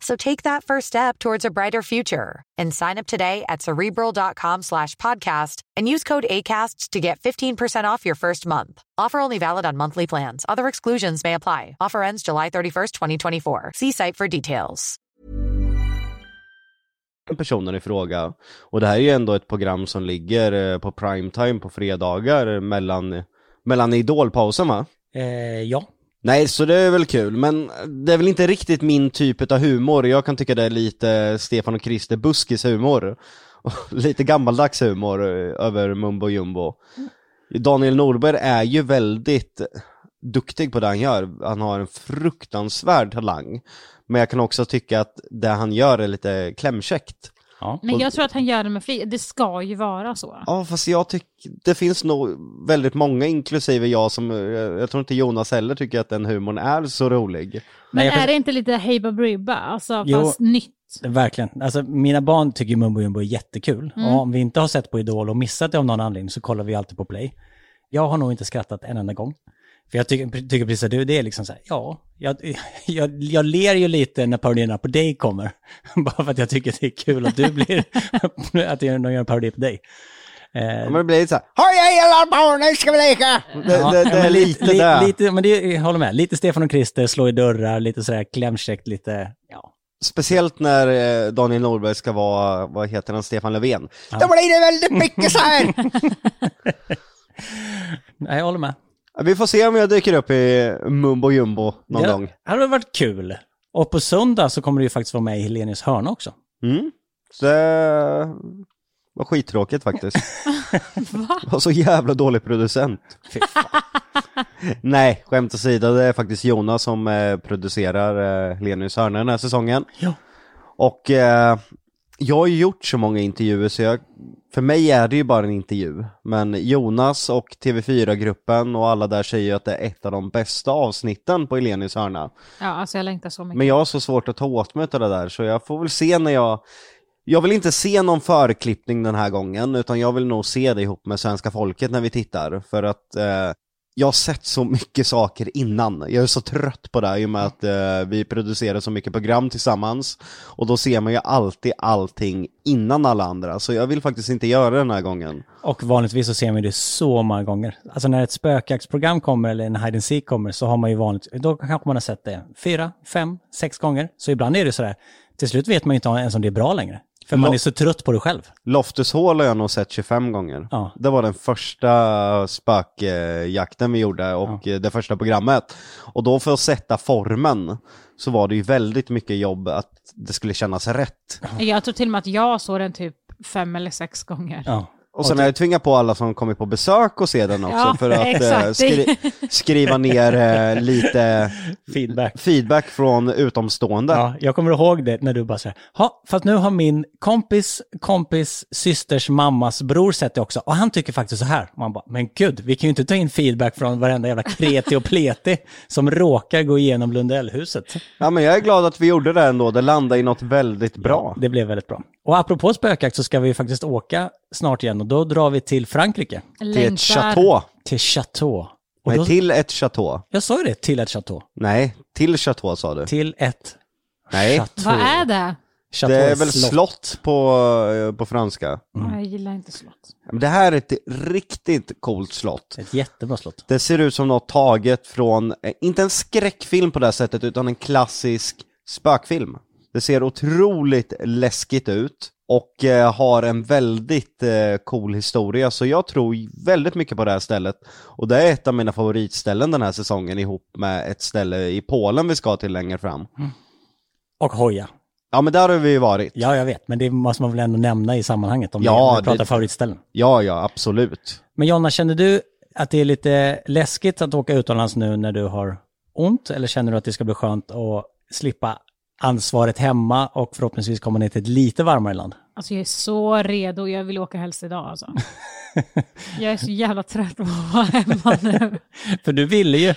So take that first step towards a brighter future and sign up today at cerebral.com slash podcast and use code ACAST to get 15% off your first month. Offer only valid on monthly plans. Other exclusions may apply. Offer ends July 31st, 2024. See site for details. personen i fråga. Och det här är ju ändå ett program som ligger eh, på primetime på fredagar mellan, mellan idolpausen va? Eh, ja. Nej, så det är väl kul, men det är väl inte riktigt min typ av humor. Jag kan tycka det är lite Stefan och Christer Buskis humor. Och lite gammaldags humor eh, över Mumbo Jumbo. Daniel Norberg är ju väldigt, duktig på det han gör. Han har en fruktansvärd talang. Men jag kan också tycka att det han gör är lite klämkäckt. Ja. Men jag tror att han gör det med flit. Det ska ju vara så. Ja, fast jag tycker, det finns nog väldigt många, inklusive jag, som, jag, jag tror inte Jonas heller tycker att den humorn är så rolig. Nej, Men kan- är det inte lite Hey Baberiba? Alltså Jo. fast nytt. Verkligen. Alltså mina barn tycker Mumbo Jumbo är jättekul. Mm. Och om vi inte har sett på Idol och missat det av någon anledning så kollar vi alltid på Play. Jag har nog inte skrattat en enda gång. För jag tycker, tycker precis att du, det är liksom så här, ja, jag, jag, jag ler ju lite när parodierna på dig kommer. Bara för att jag tycker det är kul att du blir, att de gör en parodi på dig. Eh, Ja, men det blir lite såhär, Hej alla barn, nu ska vi leka! Det, ja, det, det ja, är lite li- det. Lite, men det, jag håller med, lite Stefan och Christer, slå i dörrar, lite sådär klämkäckt, lite, ja. Speciellt när eh, Daniel Norberg ska vara, vad heter han, Stefan Löfven. Då blir det väldigt mycket så här. Nej, jag håller med. Ja, Vi får se om jag dyker upp i Mumbo Jumbo någon det gång. hade varit kul. Och på söndag så kommer du ju faktiskt vara med i Helenius hörna också. Mm. Så det var skittråkigt faktiskt. Det var så jävla dålig producent. Fy fan. Nej, skämt åsido, det är faktiskt Jonas som eh, producerar eh, Lenius hörna den här säsongen. Ja. Och eh, jag har ju gjort så många intervjuer så jag, för mig är det ju bara en intervju. Men Jonas och TV4-gruppen och alla där säger ju att det är ett av de bästa avsnitten på Elenius hörna. Ja, alltså jag längtar så mycket. Men jag har så svårt att ta åt mig av det där så jag får väl se när jag jag vill inte se någon förklippning den här gången utan jag vill nog se det ihop med svenska folket när vi tittar för att eh, jag har sett så mycket saker innan. Jag är så trött på det i och med att eh, vi producerar så mycket program tillsammans och då ser man ju alltid allting innan alla andra så jag vill faktiskt inte göra det den här gången. Och vanligtvis så ser man det så många gånger. Alltså när ett spökjaktsprogram kommer eller en hide and seek kommer så har man ju vanligt, då kanske man har sett det fyra, fem, sex gånger. Så ibland är det sådär, till slut vet man ju inte ens om det är bra längre. För man Lo- är så trött på det själv. Loftus Hall har jag nog sett 25 gånger. Ja. Det var den första spökjakten vi gjorde och eh, det första programmet. Och då för att sätta formen så var det ju väldigt mycket jobb att det skulle kännas rätt. Jag tror till och med att jag såg den typ fem eller sex gånger. Ja. Och sen har jag tvingat på alla som kommit på besök och se den också Ja, för att eh, skri skriva ner eh, lite Feedback. feedback från utomstående. Ja, jag kommer ihåg det när du bara säger, ja, fast nu har min kompis, kompis, systers mammas bror sett det också och han tycker faktiskt så här. Man bara, men gud, vi kan ju inte ta in feedback från varenda jävla kreti och pleti som råkar gå igenom Lundellhuset. Ja men jag är glad att vi gjorde det ändå, det landade i något väldigt bra. Det blev väldigt bra. Och apropå spökjakt så ska vi faktiskt åka snart igen och då drar vi till Frankrike, Till ett chateau. till Chateau. Och Nej, då, till ett chateau. Jag sa ju det, till ett chateau. Nej, till chateau sa du. Till ett Nej. chateau. Vad är det? Chateau Det är väl slott, på, eh, på franska. Jag gillar inte slott. Men Det här är ett riktigt coolt slott. Ett jättebra slott. Det ser ut som något taget från, eh, inte en skräckfilm på det här sättet, utan en klassisk spökfilm. Det ser otroligt läskigt ut och eh, har en väldigt eh, cool historia, så jag tror väldigt mycket på det här stället. Och det är ett av mina favoritställen den här säsongen ihop med ett ställe i Polen vi ska till längre fram. Och hoja. Ja men där har vi ju varit. Ja, jag vet, men det måste man väl ändå nämna i sammanhanget om Ja, vi pratar det- favoritställen. Ja, ja, absolut. Men Jonna, känner du att det är lite läskigt att åka utomlands nu när du har ont? Eller känner du att det ska bli skönt att slippa ansvaret hemma och förhoppningsvis komma ner till ett lite varmare land? Alltså jag är så redo, jag vill åka helst idag alltså. jag är så jävla trött på att vara hemma nu. För du ville ju,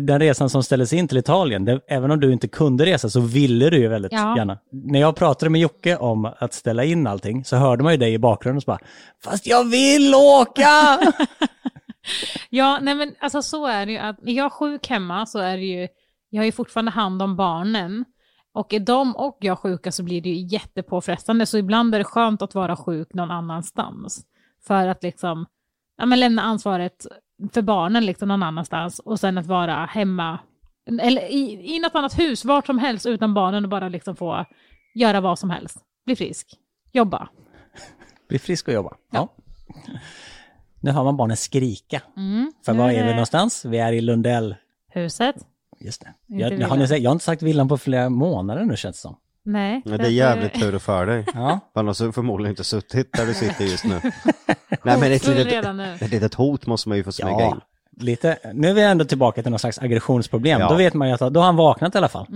den resan som ställdes in till Italien, det, även om du inte kunde resa så ville du ju väldigt Ja. gärna. När jag pratade med Jocke om att ställa in allting så hörde man ju dig i bakgrunden och så bara Fast jag vill åka! Ja, nej men alltså så är det ju att är jag sjuk hemma så är det ju, jag har ju fortfarande hand om barnen. Och är de och jag sjuka så blir det ju jättepåfrestande, så ibland är det skönt att vara sjuk någon annanstans. För att liksom, ja men lämna ansvaret för barnen liksom någon annanstans och sen att vara hemma, eller i, i något annat hus, vart som helst utan barnen och bara liksom få göra vad som helst. Bli frisk, jobba. Bli frisk och jobba. Ja. Nu hör man barnen skrika. Mm. För var är vi någonstans? Vi är i Lundell. Huset? Just det. Jag, jag, har, ni jag har inte sagt villan på flera månader nu känns det som. Nej. Ja, det är jävligt tur för dig. Ja. Annars har du förmodligen inte suttit där du sitter just nu. Nej men ett litet, ett litet hot måste man ju få smyga Ja, in. Lite, nu är vi ändå tillbaka till någon slags aggressionsproblem. Ja. Då vet man ju att då har han vaknat i alla fall.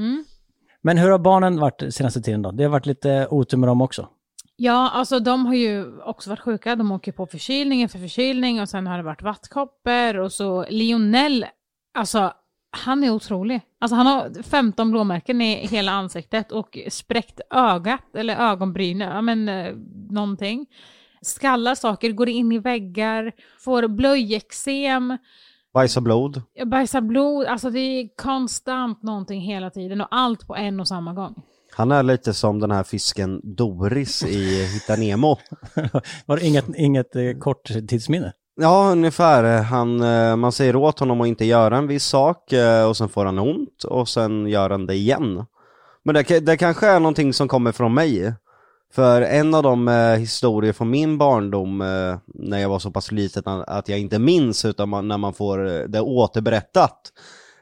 Men hur har barnen varit senaste tiden då? Det har varit lite otur med dem också. Ja, alltså de har ju också varit sjuka. De åker på förkylning efter förkylning och sen har det varit vattkoppor och så Lionel, alltså han är otrolig. Alltså han har 15 blåmärken i hela ansiktet och spräckt ögat eller ögonbrynet, ja men eh, någonting. Skallar saker, går in i väggar, får blöjeksem, Bajsa blod. bajsar blod, alltså det är konstant någonting hela tiden och allt på en och samma gång. Han är lite som den här fisken Doris i Hitta Nemo. Var det inget, inget eh, korttidsminne? Ja, ungefär. Han, eh, man säger åt honom att inte göra en viss sak eh, och sen får han ont och sen gör han det igen. Men det, det kanske är någonting som kommer från mig. För en av de eh, historier från min barndom eh, när jag var så pass liten att- att jag inte minns utan man, när man får eh, det återberättat.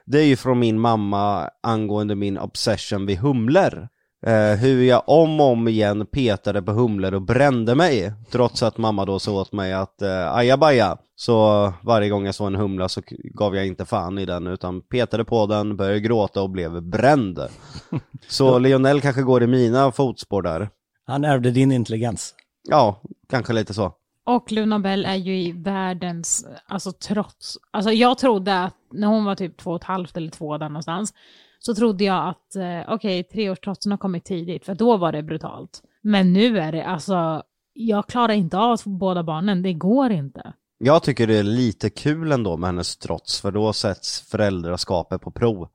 Det är ju från min mamma angående min obsession vid humlor. Eh, hur jag om och om igen petade på humlor och brände mig. Trots att mamma då sa åt mig att eh, ajabaja. Så varje gång jag såg en humla så gav jag inte fan i den utan petade på den, började gråta och blev bränd. Så Lionel kanske går i mina fotspår där. Han ärvde din intelligens. Ja, kanske lite så. Och Luna Bell är ju i världens, alltså trots, alltså jag trodde att när hon var typ två och ett halvt eller två där någonstans, så trodde jag att eh, okej, treårstrotsen har kommit tidigt, för då var det brutalt. Men nu är det alltså, jag klarar inte av båda barnen, det går inte. Jag tycker det är lite kul ändå med hennes trots för då sätts föräldraskapet på prov.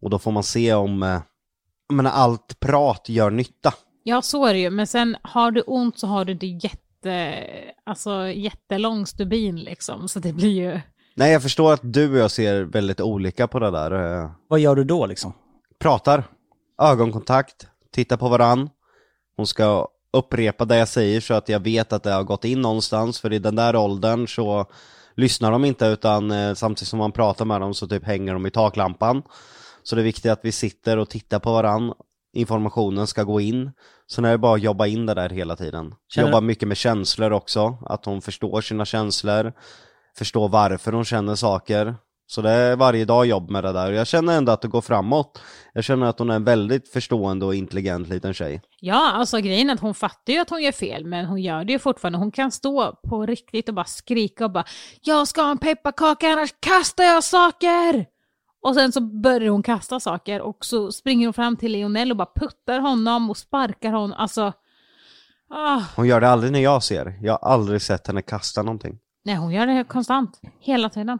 Och då får man se om eh, menar, allt prat gör nytta. Ja, så är det ju, men sen har du ont så har du inte jätte, alltså jättelång stubin liksom, så det blir ju, Nej, jag förstår att du och jag ser väldigt olika på det där. eh, Vad gör du då liksom? pratar, ögonkontakt, tittar på varann. Hon ska upprepa det jag säger så att jag vet att det har gått in någonstans, för i den där åldern så lyssnar de inte utan eh, samtidigt som man pratar med dem så typ hänger de i taklampan. Så det är viktigt att vi sitter och tittar på varann. Informationen ska gå in. Sen är det bara att jobba in det där hela tiden. Känner- Jobba mycket med känslor också, att hon förstår sina känslor, förstår varför hon känner saker. Så det är varje dag jobb med det där. Jag känner ändå att det går framåt. Jag känner att hon är en väldigt förstående och intelligent liten tjej. ja alltså grejen är att hon fattar ju att hon gör fel, men hon gör det ju fortfarande. Hon kan stå på riktigt och bara skrika och bara “Jag ska ha en pepparkaka annars kastar jag saker!” Och sen så börjar hon kasta saker och så springer hon fram till Lionel och bara puttar honom och sparkar honom. Alltså, ah, Hon gör det aldrig när jag ser. Jag har aldrig sett henne kasta någonting. Nej hon gör det konstant, hela tiden.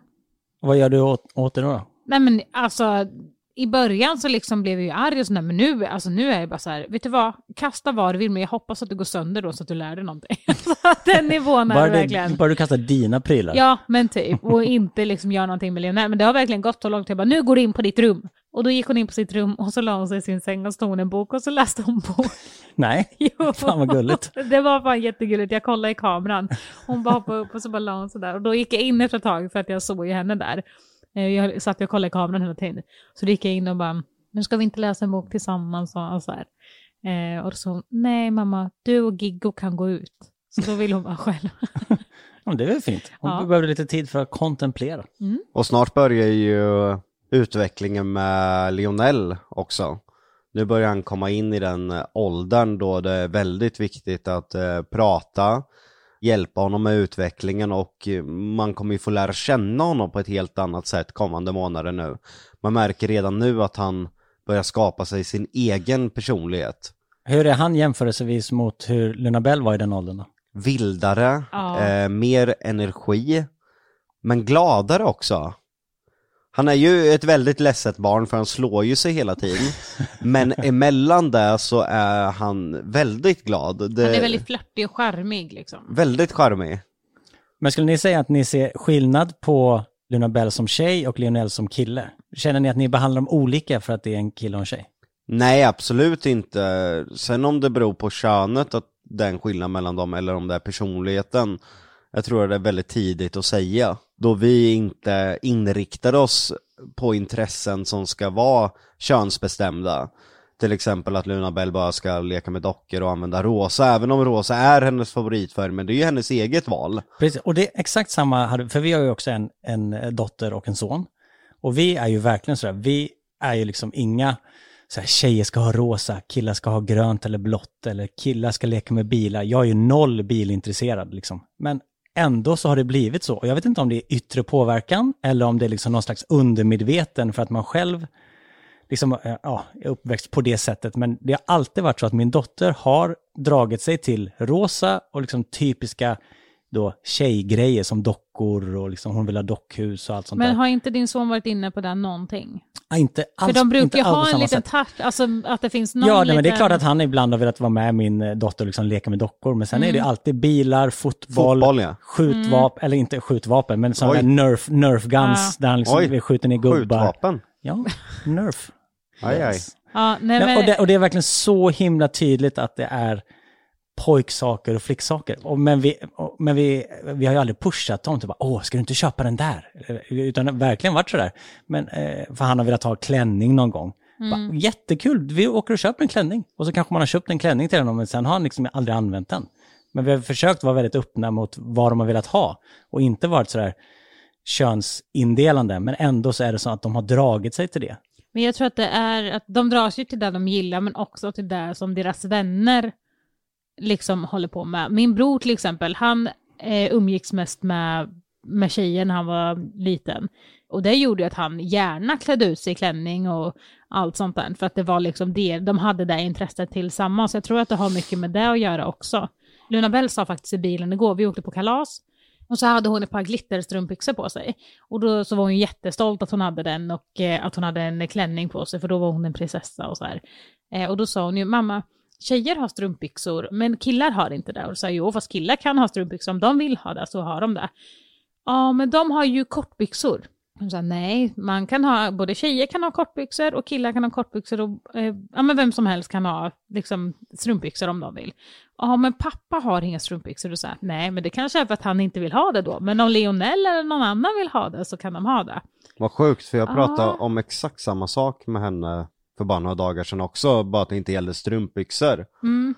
Vad gör du åt, åt det då? Nej men alltså, i början så liksom blev jag ju arg och sådär, men nu, alltså, nu är jag bara så här, vet du vad, kasta vad du vill, men jag hoppas att du går sönder då så att du lär dig någonting. Den nivån är Bara, det verkligen. bara du kastar dina prylar? Ja, men typ. Och inte liksom göra någonting med Lionel. Men det har verkligen gått så långt. Jag bara, nu går du in på ditt rum. Och då gick hon in på sitt rum och så la hon sig i sin säng och stod en bok och så läste hon bok. Nej? Jo. Fan vad gulligt. Det var fan jättegulligt. Jag kollade i kameran. Hon bara hoppade upp och så bara la hon sådär. Och då gick jag in efter ett tag för att jag såg ju henne där. Eh, Jag satt och kollade i kameran hela tiden. Så gick jag in och bara, nu ska vi inte läsa en bok tillsammans och så här. Eh, och hon, nej mamma, du och Giggo kan gå ut. Så då vill hon vara själv. Ja, det är väl fint. Hon Ja. behövde lite tid för att kontemplera. Och snart börjar ju utvecklingen med Lionel också. Nu börjar han komma in i den åldern då det är väldigt viktigt att eh, prata, hjälpa honom med utvecklingen och eh, man kommer ju få lära känna honom på ett helt annat sätt kommande månader nu. Man märker redan nu att han börjar skapa sig sin egen personlighet. Hur är han jämförelsevis mot hur Luna Bell var i den åldern då? Vildare, Ja. eh, mer energi, men gladare också. Han är ju ett väldigt ledset barn för han slår ju sig hela tiden. Men emellan det så är han väldigt glad. Det, Han är väldigt flörtig och charmig liksom. väldigt charmig. Men skulle ni säga att ni ser skillnad på Luna Bell som tjej och Lionel som kille? Känner ni att ni behandlar dem olika för att det är en kille och en tjej? Nej, absolut inte. Sen om det beror på könet, att det är en skillnad mellan dem, eller om det är personligheten. Jag tror att det är väldigt tidigt att säga. Då vi inte inriktar oss på intressen som ska vara könsbestämda. till exempel att Luna Bell bara ska leka med dockor och använda rosa, även om rosa är hennes favoritfärg, men det är ju hennes eget val. Precis, och det är exakt samma, för vi har ju också en, en dotter och en son. Och vi är ju verkligen sådär, vi är ju liksom inga, så här, tjejer ska ha rosa, killar ska ha grönt eller blått, eller killar ska leka med bilar. Jag är ju noll bilintresserad liksom. Men ändå så har det blivit så. Och jag vet inte om det är yttre påverkan, eller om det är liksom någon slags undermedveten för att man själv liksom, eh, ja, är uppväxt på det sättet. Men det har alltid varit så att min dotter har dragit sig till rosa och liksom typiska då tjejgrejer som dockor och liksom hon vill ha dockhus och allt sånt Men där. har inte din son varit inne på det någonting? Ja, inte alls, För de brukar inte ju ha en liten touch, alltså att det finns någon Ja, nej, men det är liten- klart att han ibland har velat vara med min eh, dotter och liksom leka med dockor. Men sen är det Mm. alltid bilar, fotboll, Fotboll, ja. skjutvapen, eller inte skjutvapen, men sådana där nerf, nerf guns där han liksom Oj. skjuter ner gubbar. Skjutvapen. Ja, nerf. Aj, aj. Ja, nej, Ja, men, och, det, och det är verkligen så himla tydligt att det är pojksaker och flicksaker. Och, men vi, och, men vi, vi har ju aldrig pushat honom till bara, åh, ska du inte köpa den där? Utan verkligen varit sådär. Men, eh, för han har velat ha klänning någon gång. Bara, Jättekul, vi åker och köper en klänning. Och så kanske man har köpt en klänning till honom, men sen har han liksom aldrig använt den. Men vi har försökt vara väldigt öppna mot vad de har velat ha. Och inte varit sådär könsindelande, men ändå så är det så att de har dragit sig till det. men jag tror att det är att de dras ju till det de gillar, men också till det som deras vänner liksom håller på med. Min bror till exempel, han eh, umgicks mest med, med tjejer när han var liten. Och det gjorde ju att han gärna klädde ut sig i klänning och allt sånt där. För att det var liksom det, de hade det intresset tillsammans. Jag tror att det har mycket med det att göra också. Luna Bell sa faktiskt i bilen igår, vi åkte på kalas. Och så hade hon ett par glitterstrumpbyxor på sig. Och då så var hon jättestolt att hon hade den och eh, att hon hade en klänning på sig, för då var hon en prinsessa och så här. Eh, och då sa hon ju, mamma, tjejer har strumpbyxor, men killar har inte det. Och sa jag, jo, fast killar kan ha strumpbyxor, om de vill ha det så har de det. Ja, men de har ju kortbyxor. Hon sa, nej, man kan ha, både tjejer kan ha kortbyxor och killar kan ha kortbyxor och eh, ja, men vem som helst kan ha liksom, strumpbyxor om de vill. Ja, men pappa har inga strumpbyxor. Och så här, nej, men det kanske är för att han inte vill ha det då. Men om Lionel eller någon annan vill ha det så kan de ha det. Vad sjukt, för jag Ja. pratade om exakt samma sak med henne för bara några dagar sedan också, bara att det inte gällde strumpbyxor. Mm.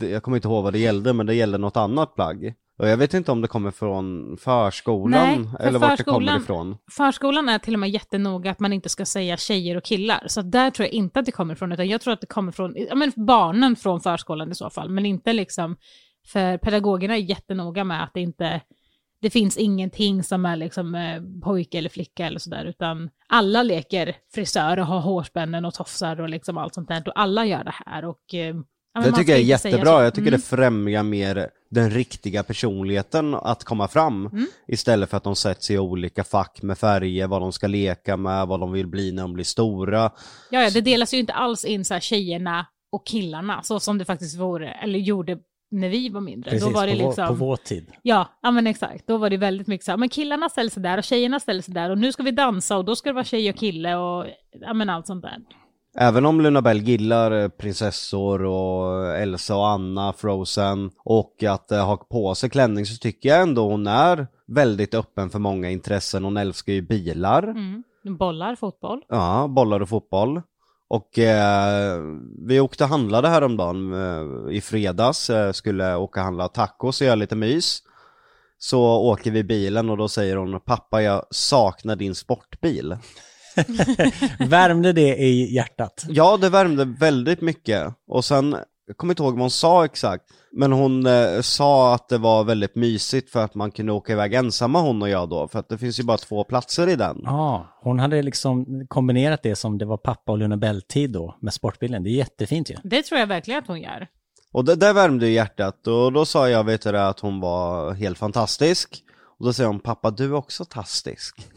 Jag kommer inte ihåg vad det gällde, men det gällde något annat plagg. Och jag vet inte om det kommer från förskolan, Nej, för eller vart det kommer ifrån. Förskolan är till och med jättenoga att man inte ska säga tjejer och killar. Så där tror jag inte att det kommer ifrån, utan jag tror att det kommer från ja, men barnen från förskolan i så fall. Men inte liksom, för pedagogerna är jättenoga med att det inte, det finns ingenting som är liksom eh, pojke eller flicka eller sådär, utan alla leker frisör och har hårspännen och tofsar och liksom allt sånt där. Och alla gör det här och eh, ja, Det tycker jag är jättebra, jag tycker Mm. det främjar mer den riktiga personligheten att komma fram. Mm. Istället för att de sätts i olika fack med färger, vad de ska leka med, vad de vill bli när de blir stora. Ja, ja, det delas ju inte alls in så här tjejerna och killarna, så som det faktiskt vore, eller gjorde när vi var mindre. Precis, Då var det på, vår, liksom... på vår tid. Ja, ja, men exakt. Då var det väldigt mycket så här, men killarna ställer sig där och tjejerna ställer sig där och nu ska vi dansa och då ska det vara tjej och kille och ja, men allt sånt där. Även om Luna Bell gillar eh, prinsessor och Elsa och Anna, Frozen och att eh, ha på sig klänning så tycker jag ändå hon är väldigt öppen för många intressen. Hon älskar ju bilar, Mm. Bollar, fotboll. ja, bollar och fotboll. Och eh, vi åkte och handlade häromdagen eh, i fredags, eh, skulle åka och handla tacos och göra lite mys. Så åker vi bilen och då säger hon pappa jag saknar din sportbil. Värmde det i hjärtat? Ja, det värmde väldigt mycket. Och sen, jag kommer inte ihåg vad hon sa exakt, men hon eh, sa att det var väldigt mysigt för att man kunde åka iväg ensamma hon och jag då, för att det finns ju bara två platser i den. Ja, hon hade liksom kombinerat det som det var pappa och Luna Bell-tid då med sportbilen. Det är jättefint ju. Det tror jag verkligen att hon gör. Och det där värmde ju hjärtat och då sa jag, vet du det, att hon var helt fantastisk. Och då säger hon, pappa du är också tastisk.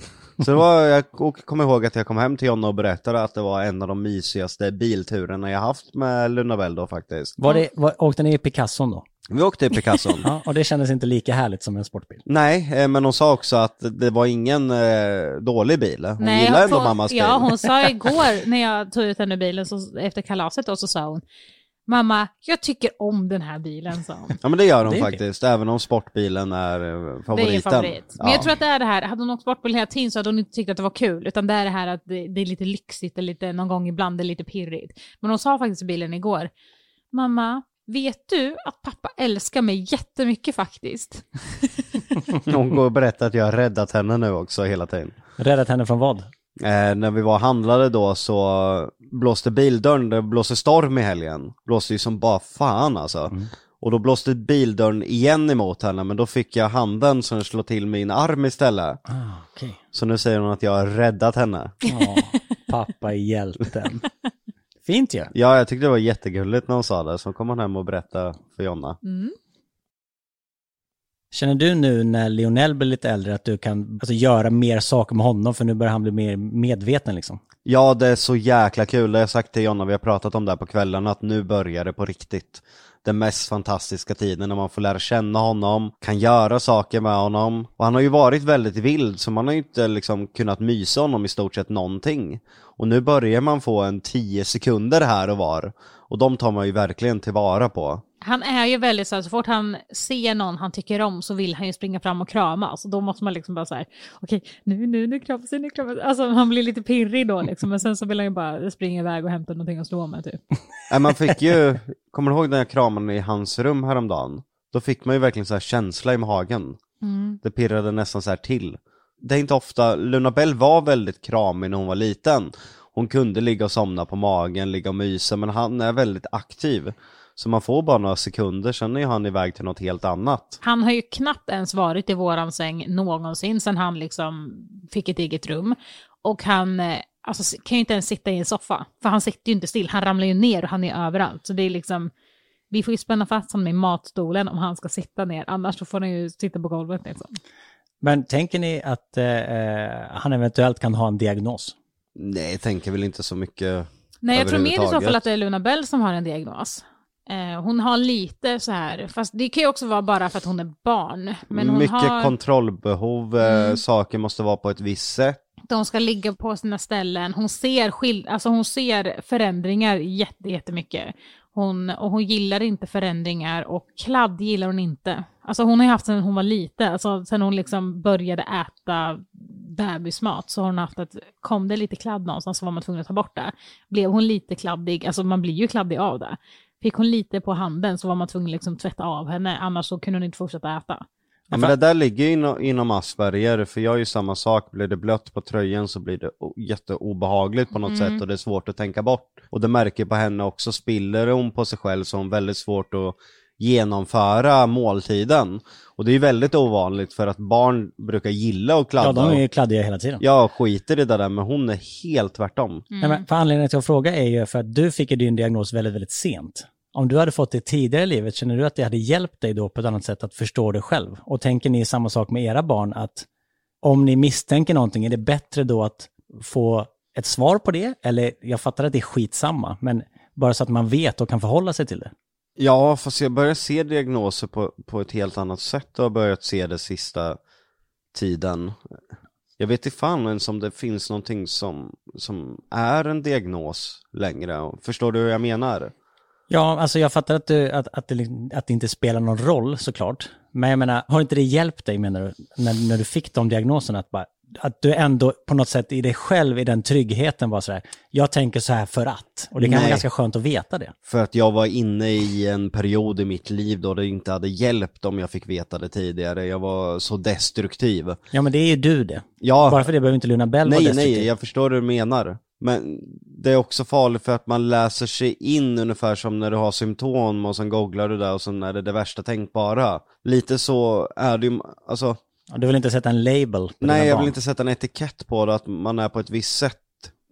Så det var, jag kommer ihåg att jag kom hem till Jonna och berättade att det var en av de mysigaste bilturerna jag haft med Luna Bell då faktiskt. Var det, var, åkte ni i Picasson då? Vi åkte till Picasson. Ja, och det kändes inte lika härligt som en sportbil. Nej, eh, men hon sa också att det var ingen eh, dålig bil. Hon gillar ändå hon- mammas bil. Ja, hon sa igår när jag tog ut henne ur bilen så, efter kalaset då, så sa hon Mamma, jag tycker om den här bilen, sa hon. Ja men det gör hon Det faktiskt, även om sportbilen är eh, favoriten. Det är favorit. Men Ja. jag tror att det är det här, hade hon åkt sportbil hela tiden så hade hon inte tyckt att det var kul, utan det är det här att det, det är lite lyxigt, och lite, någon gång ibland det är lite pirrigt. Men hon sa faktiskt i bilen igår, mamma, vet du att pappa älskar mig jättemycket faktiskt? Hon går och berättar att jag har räddat henne nu också hela tiden. Räddat henne från vad? Eh, när vi var handlade då så blåste bildörren, det blåste storm i helgen. Blåste ju som bara fan alltså. Och då blåste bildörren igen emot henne men då fick jag handen som slå till min arm istället. Ah, okej. Så nu säger hon att jag har räddat henne. Ja, pappa är hjälten. Fint ju. Ja, jag tyckte det var jättegulligt när hon sa det, så kom hon hem och berättade för Jonna. Känner du nu när Lionel blir lite äldre att du kan alltså, göra mer saker med honom för nu börjar han bli mer medveten liksom? Ja, det är så jäkla kul. Det har jag sagt till Jonna, vi har pratat om det här på kvällen, att nu börjar det på riktigt. Den mest fantastiska tiden när man får lära känna honom, kan göra saker med honom. Och han har ju varit väldigt vild, så man har ju inte liksom kunnat mysa honom i stort sett någonting. Och nu börjar man få en 10 sekunder här och var. Och de tar man ju verkligen tillvara på. Han är ju väldigt så här, så fort han ser någon han tycker om så vill han ju springa fram och kramas. Och då måste man liksom bara så här, okej, nu, nu, nu kramas nu kramas. Alltså han blir lite pirrig då liksom, men sen så vill han ju bara springa iväg och hämta någonting att slå med typ. Nej, man fick ju, kommer du ihåg när jag kramade i hans rum häromdagen? Då fick man ju verkligen så här känsla i magen. Det pirrade nästan så här till. Det är inte ofta, Luna Bell var väldigt kramig när hon var liten. Hon kunde ligga och somna på magen, ligga och mysa, men han är väldigt aktiv. Så man får bara några sekunder, sen är han iväg till något helt annat. Han har ju knappt ens varit i våran säng någonsin sen han liksom fick ett eget rum. Och han eh, alltså, kan ju inte ens sitta i en soffa, för han sitter ju inte still, han ramlar ju ner och han är överallt. Så det är liksom, vi får ju spänna fast honom i matstolen om han ska sitta ner, annars så får han ju sitta på golvet liksom. Men tänker ni att eh, han eventuellt kan ha en diagnos? Nej, jag tänker väl inte så mycket Nej, jag tror mer i så fall att det är Luna Bell som har en diagnos. Eh, hon har lite så här, fast det kan ju också vara bara för att hon är barn. Men hon Mycket har, kontrollbehov, eh, saker måste vara på ett visst sätt. de ska ligga på sina ställen. Hon ser, skill- alltså hon ser förändringar jätte, jättemycket. Hon, och hon gillar inte förändringar och kladd gillar hon inte. Alltså hon har ju haft sen hon var liten, alltså sen hon liksom började äta bebismat så har hon haft att kom det lite kladd någonstans så var man tvungen att ta bort det. Blev hon lite kladdig, alltså man blir ju kladdig av det. Fick hon lite på handen så var man tvungen att liksom tvätta av henne, annars så kunde hon inte fortsätta äta. Ja, men det där ligger ju inom, inom Asperger, för jag är ju samma sak, blir det blött på tröjan så blir det jätteobehagligt på något sätt och det är svårt att tänka bort. Och det märker på henne också, spiller hon på sig själv så har hon väldigt svårt att genomföra måltiden. Och det är ju väldigt ovanligt för att barn brukar gilla att kladda. Ja, de är ju kladdiga hela tiden. Jag skiter i det där, men hon är helt tvärtom. Nej, men för anledningen till att fråga är ju för att du fick ju din diagnos väldigt, väldigt sent. Om du hade fått det tidigare i livet, känner du att det hade hjälpt dig då på ett annat sätt att förstå det själv? Och tänker ni samma sak med era barn, att om ni misstänker någonting, är det bättre då att få ett svar på det? Eller jag fattar att det är skitsamma, men bara så att man vet och kan förhålla sig till det. Ja, fast jag börjar se diagnoser på, på ett helt annat sätt och har börjat se det sista tiden. Jag vet inte fan ens om det finns någonting som, som är en diagnos längre. Förstår du hur jag menar? Ja, alltså jag fattar att, du, att, att, det, liksom- att det inte spelar någon roll såklart. Men jag menar, har inte det hjälpt dig menar du, när, när du fick de diagnoserna? Att, bara, att du ändå på något sätt i dig själv, i den tryggheten var sådär, jag tänker så här för att. Och det kan Nej. vara ganska skönt att veta det. För att jag var inne i en period i mitt liv då det inte hade hjälpt om jag fick veta det tidigare. Jag var så destruktiv. Ja, men det är ju du det. Ja, Bara för det behöver inte Luna Bell vara nej, destruktiv. nej, jag förstår hur du menar. Men det är också farligt för att man läser sig in ungefär som när du har symptom och sen googlar du där och sen är det det värsta tänkbara. Lite så är det ju, alltså, Du vill inte sätta en label på nej jag barn. vill inte sätta en etikett på det, att man är på ett visst sätt.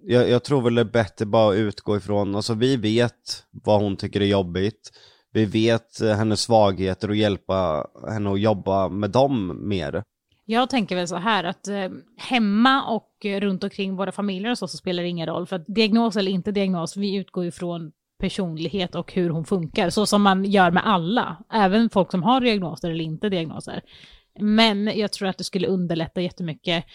Jag, jag tror väl det är bättre bara att utgå ifrån, alltså vi vet vad hon tycker är jobbigt. Vi vet eh, hennes svagheter och hjälpa henne att jobba med dem mer. Jag tänker väl så här att eh, hemma och eh, runt omkring våra familjer och så, så spelar det ingen roll. För att diagnos eller inte diagnos, vi utgår ju från personlighet och hur hon funkar. Så som man gör med alla, även folk som har diagnoser eller inte diagnoser. Men jag tror att det skulle underlätta jättemycket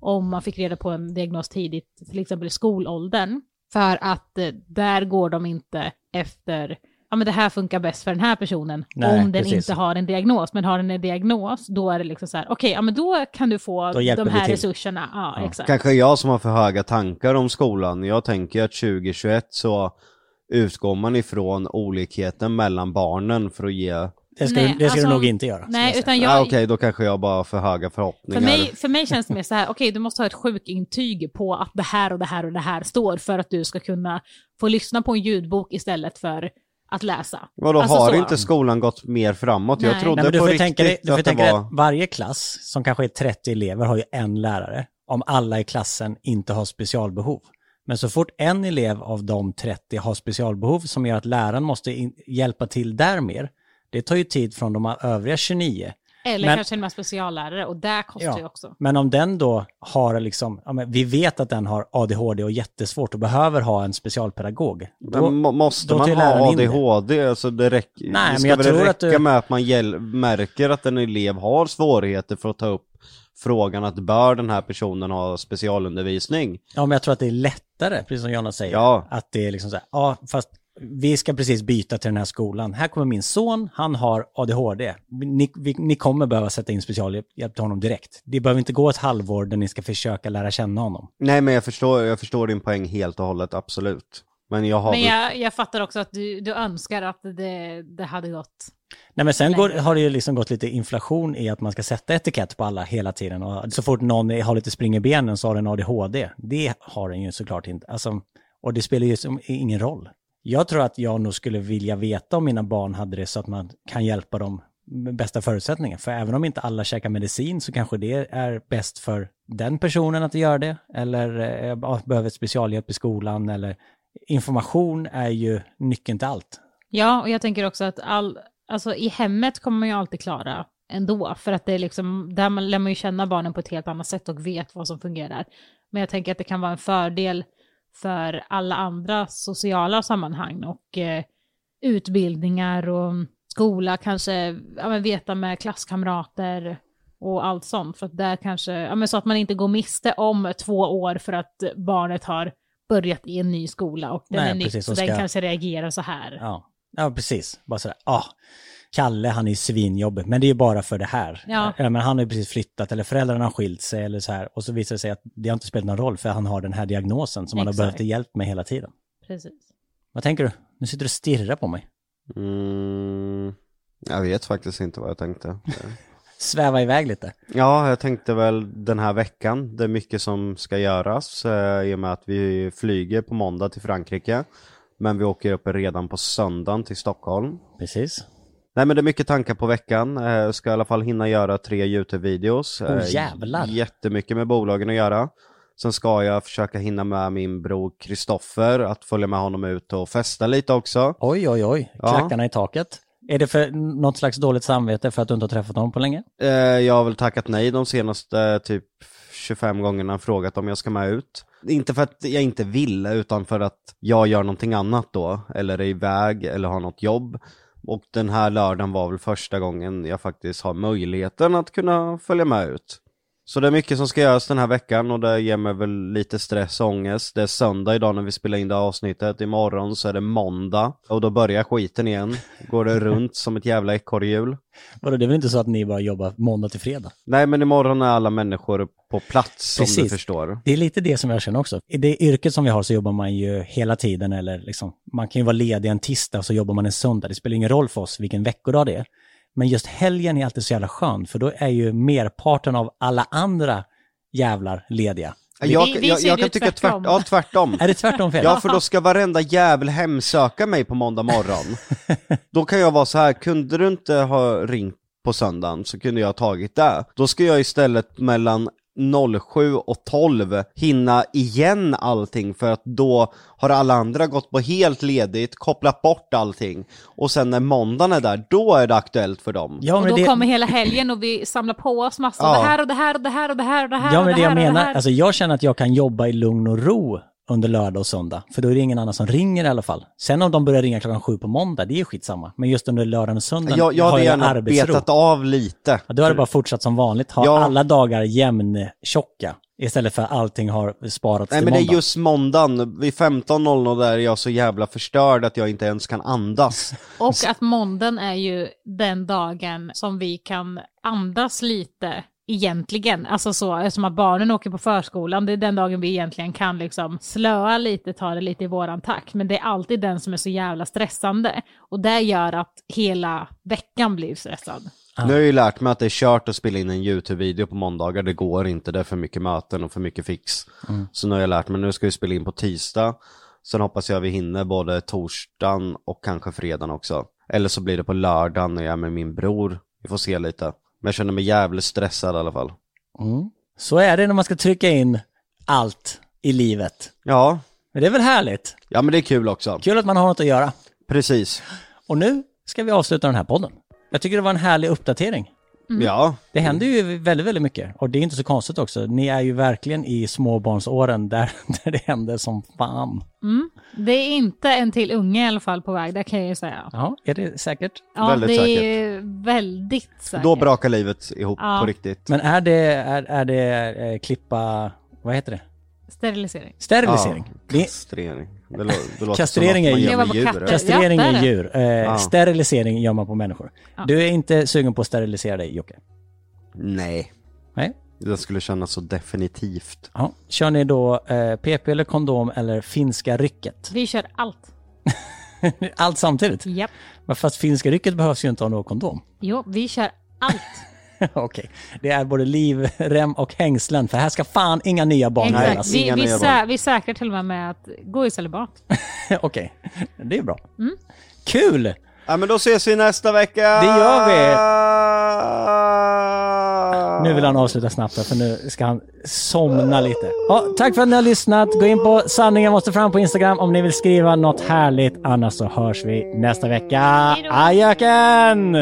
om man fick reda på en diagnos tidigt, till exempel i skolåldern. För att eh, där går de inte efter ja men det här funkar bäst för den här personen, Nej, om den precis. inte har en diagnos. Men har den en diagnos, då är det liksom så här, okej, ja men då kan du få de här resurserna. Ja, exakt. Kanske jag som har för höga tankar om skolan. Jag tänker att 2021 så utgår man ifrån olikheten mellan barnen för att ge... Det ska, Nej, du, det ska alltså, du nog inte göra. Nej, jag utan Ja, jag, Okej, då kanske jag bara har för höga förhoppningar. För mig, för mig känns det mer så här, okej du måste ha ett sjukintyg på att det här och det här och det här står för att du ska kunna få lyssna på en ljudbok istället för att läsa. Vadå, Alltså har så. inte skolan gått mer framåt? Jag Nej. trodde Nej, men du på får riktigt tänka dig, du får att tänka det var... att varje klass, som kanske är 30 elever, har ju en lärare. Om alla i klassen inte har specialbehov. Men så fort en elev av de 30 har specialbehov som gör att läraren måste in, hjälpa till där mer, det tar ju tid från de övriga 29. Eller Men- kanske en speciallärare och det kostar ju också. Men om den då har liksom, ja, men vi vet att den har ADHD och jättesvårt och behöver ha en specialpedagog. Då, måste då man ha läraren in det. ADHD? Alltså det räcker, Nej, det men ska jag väl tror räcka att du- med att man hjäl- märker att en elev har svårigheter för att ta upp frågan att bör den här personen ha specialundervisning? Ja, men jag tror att det är lättare, precis som Jonna säger. Ja. Att det är liksom så här, ja, fast vi ska precis byta till den här skolan. Här kommer min son, han har ADHD. Ni, vi, ni kommer behöva sätta in specialhjälp till honom direkt. Det behöver inte gå ett halvår där ni ska försöka lära känna honom. Nej men jag förstår, jag förstår din poäng helt och hållet, absolut. Men jag har Men jag, jag fattar också att du, du önskar att det, det hade gått. Nej men sen går, har det ju liksom gått lite inflation i att man ska sätta etikett på alla hela tiden. Och så fort någon har lite spring i benen så har den ADHD. Det har den ju såklart inte. Alltså, och det spelar ju som ingen roll. Jag tror att jag nog skulle vilja veta om mina barn hade det så att man kan hjälpa dem med bästa förutsättningar. För även om inte alla käkar medicin så kanske det är bäst för den personen att göra det. Eller eh, ja, behöver specialhjälp i skolan. Eller information är ju nyckeln till allt. Ja, och jag tänker också att all, alltså i hemmet kommer man ju alltid klara ändå, för att det är liksom, där man lär man ju känna barnen på ett helt annat sätt och vet vad som fungerar. Men jag tänker att det kan vara en fördel för alla andra sociala sammanhang och eh, utbildningar och skola, kanske ja, men veta med klasskamrater och allt sånt. För att där kanske, ja, men så att man inte går miste om två år för att barnet har börjat i en ny skola och den Nej, är precis, så och den ska- kanske reagerar så här. Ja, ja precis. Bara sådär, ah, Kalle han är ju svinjobbig, men det är ju bara för det här. Ja. men han har ju precis flyttat, eller föräldrarna har skilt sig, eller så här. Och så visar det sig att det har inte spelat någon roll, för han har den här diagnosen som han har behövt hjälp med hela tiden. Precis. Vad tänker du? Nu sitter du och stirrar på mig. Mm, jag vet faktiskt inte vad jag tänkte. Sväva iväg lite. Ja, jag tänkte väl den här veckan, det är mycket som ska göras eh, i och med att vi flyger på måndag till Frankrike. Men vi åker upp redan på söndagen till Stockholm. Precis. Nej men det är mycket tankar på veckan, eh, ska i alla fall hinna göra tre YouTube-videos. Eh, jävlar. Jättemycket med bolagen att göra. Sen ska jag försöka hinna med min bror Kristoffer, att följa med honom ut och festa lite också. Oj, oj, oj. Ja. Klackarna i taket. Är det för något slags dåligt samvete för att du inte har träffat honom på länge? Eh, jag har väl tackat nej de senaste eh, typ 25 gångerna frågat om jag ska med ut. Inte för att jag inte vill, utan för att jag gör någonting annat då, eller är iväg, eller har något jobb. Och den här lördagen var väl första gången jag faktiskt har möjligheten att kunna följa med ut. Så det är mycket som ska göras den här veckan och det ger mig väl lite stress och ångest. Det är söndag idag när vi spelar in det här avsnittet. Imorgon så är det måndag och då börjar skiten igen. Går det runt som ett jävla ekorrhjul. Vadå, det är väl inte så att ni bara jobbar måndag till fredag? Nej men imorgon är alla människor på plats som du Precis. förstår. Det är lite det som jag känner också. I det yrket som vi har så jobbar man ju hela tiden eller liksom, man kan ju vara ledig en tisdag och så jobbar man en söndag. Det spelar ingen roll för oss vilken veckodag det är. Men just helgen är alltid så jävla skön för då är ju merparten av alla andra jävlar lediga. Jag, Vi- vi jag, jag kan tycka tvärtom. tvärt, ja, tvärtom. Är det tvärtom fel? Ja, för då ska varenda jävel hemsöka mig på måndag morgon. Då kan jag vara så här, kunde du inte ha ringt på söndagen så kunde jag ha tagit det. Då ska jag istället mellan 07 och 12 hinna igen allting för att då har alla andra gått på helt ledigt, kopplat bort allting. Och sen när måndagen är där, då är det aktuellt för dem. Ja, och men då det, kommer hela helgen och vi samlar på oss massor. Ja. Det här och det här och det här och det här och det här ja, och men det här jag det menar, alltså jag känner att jag kan jobba i lugn och ro under lördag och söndag. För då är det ingen annan som ringer i alla fall. Sen om de börjar ringa klockan sju på måndag, det är skitsamma. Men just under lördagen och söndagen Jag, jag har jag arbetsro. betat av lite. Ja, då har det bara fortsatt som vanligt. Ha Ja. alla dagar jämntjocka. Istället för att allting har sparats Nej till men det är måndag. just måndagen, vid 15.00 där är jag så jävla förstörd att jag inte ens kan andas. Och att måndagen är ju den dagen som vi kan andas lite egentligen. Alltså så, eftersom att barnen åker på förskolan, det är den dagen vi egentligen kan liksom slöa lite, ta det lite i våran takt. Men det är alltid den som är så jävla stressande. Och det gör att hela veckan blir stressad. Nu har jag ju lärt mig att det är kört att spela in en YouTube-video på måndagar, det går inte, det är för mycket möten och för mycket fix. Så nu har jag lärt mig, nu ska vi spela in på tisdag, sen hoppas jag vi hinner både torsdagen och kanske fredagen också. Eller så blir det på lördagen när jag är med min bror, vi får se lite. Men jag känner mig jävligt stressad i alla fall. Mm. Så är det när man ska trycka in allt i livet. Ja, Men det är väl härligt? ja men det är kul också. Kul att man har något att göra. Precis. Och nu ska vi avsluta den här podden. Jag tycker det var en härlig uppdatering. Ja, Det händer ju väldigt, väldigt mycket. Och det är inte så konstigt också. Ni är ju verkligen i småbarnsåren där, där det händer som fan. Det är inte en till unge i alla fall på väg, det kan jag ju säga. Ja, är det säkert? Ja, Väldigt det säkert. är väldigt säkert. då brakar livet ihop Ja. på riktigt. Men är det, är, är det eh, klippa, vad heter det? Sterilisering. Sterilisering. Ja, kastrering. Det, Kastrering är djur. katter. Kastrering Ja, är djur. Eh, Sterilisering gör man på människor. Du är inte sugen på att sterilisera dig, Jocke? Nej, Nej? det skulle kännas så definitivt. Ja. Kör ni då eh, PP eller kondom eller finska rycket? Vi kör allt. Allt samtidigt? Japp. Men Fast finska rycket behövs ju inte ha någon kondom. Jo, vi kör allt. Okej, det är både livrem och hängslen för här ska fan inga nya barn Exakt. födas. Vi, inga vi, nya sä, barn. vi säkrar till och med med att gå i celibat. Okej, det är bra. Kul! Ja men då ses vi nästa vecka! Det gör vi. Nu vill han avsluta snabbt för nu ska han somna lite. Ja, tack för att ni har lyssnat. Gå in på sanningen måste fram på Instagram om ni vill skriva något härligt. Annars så hörs vi nästa vecka. Ajöken!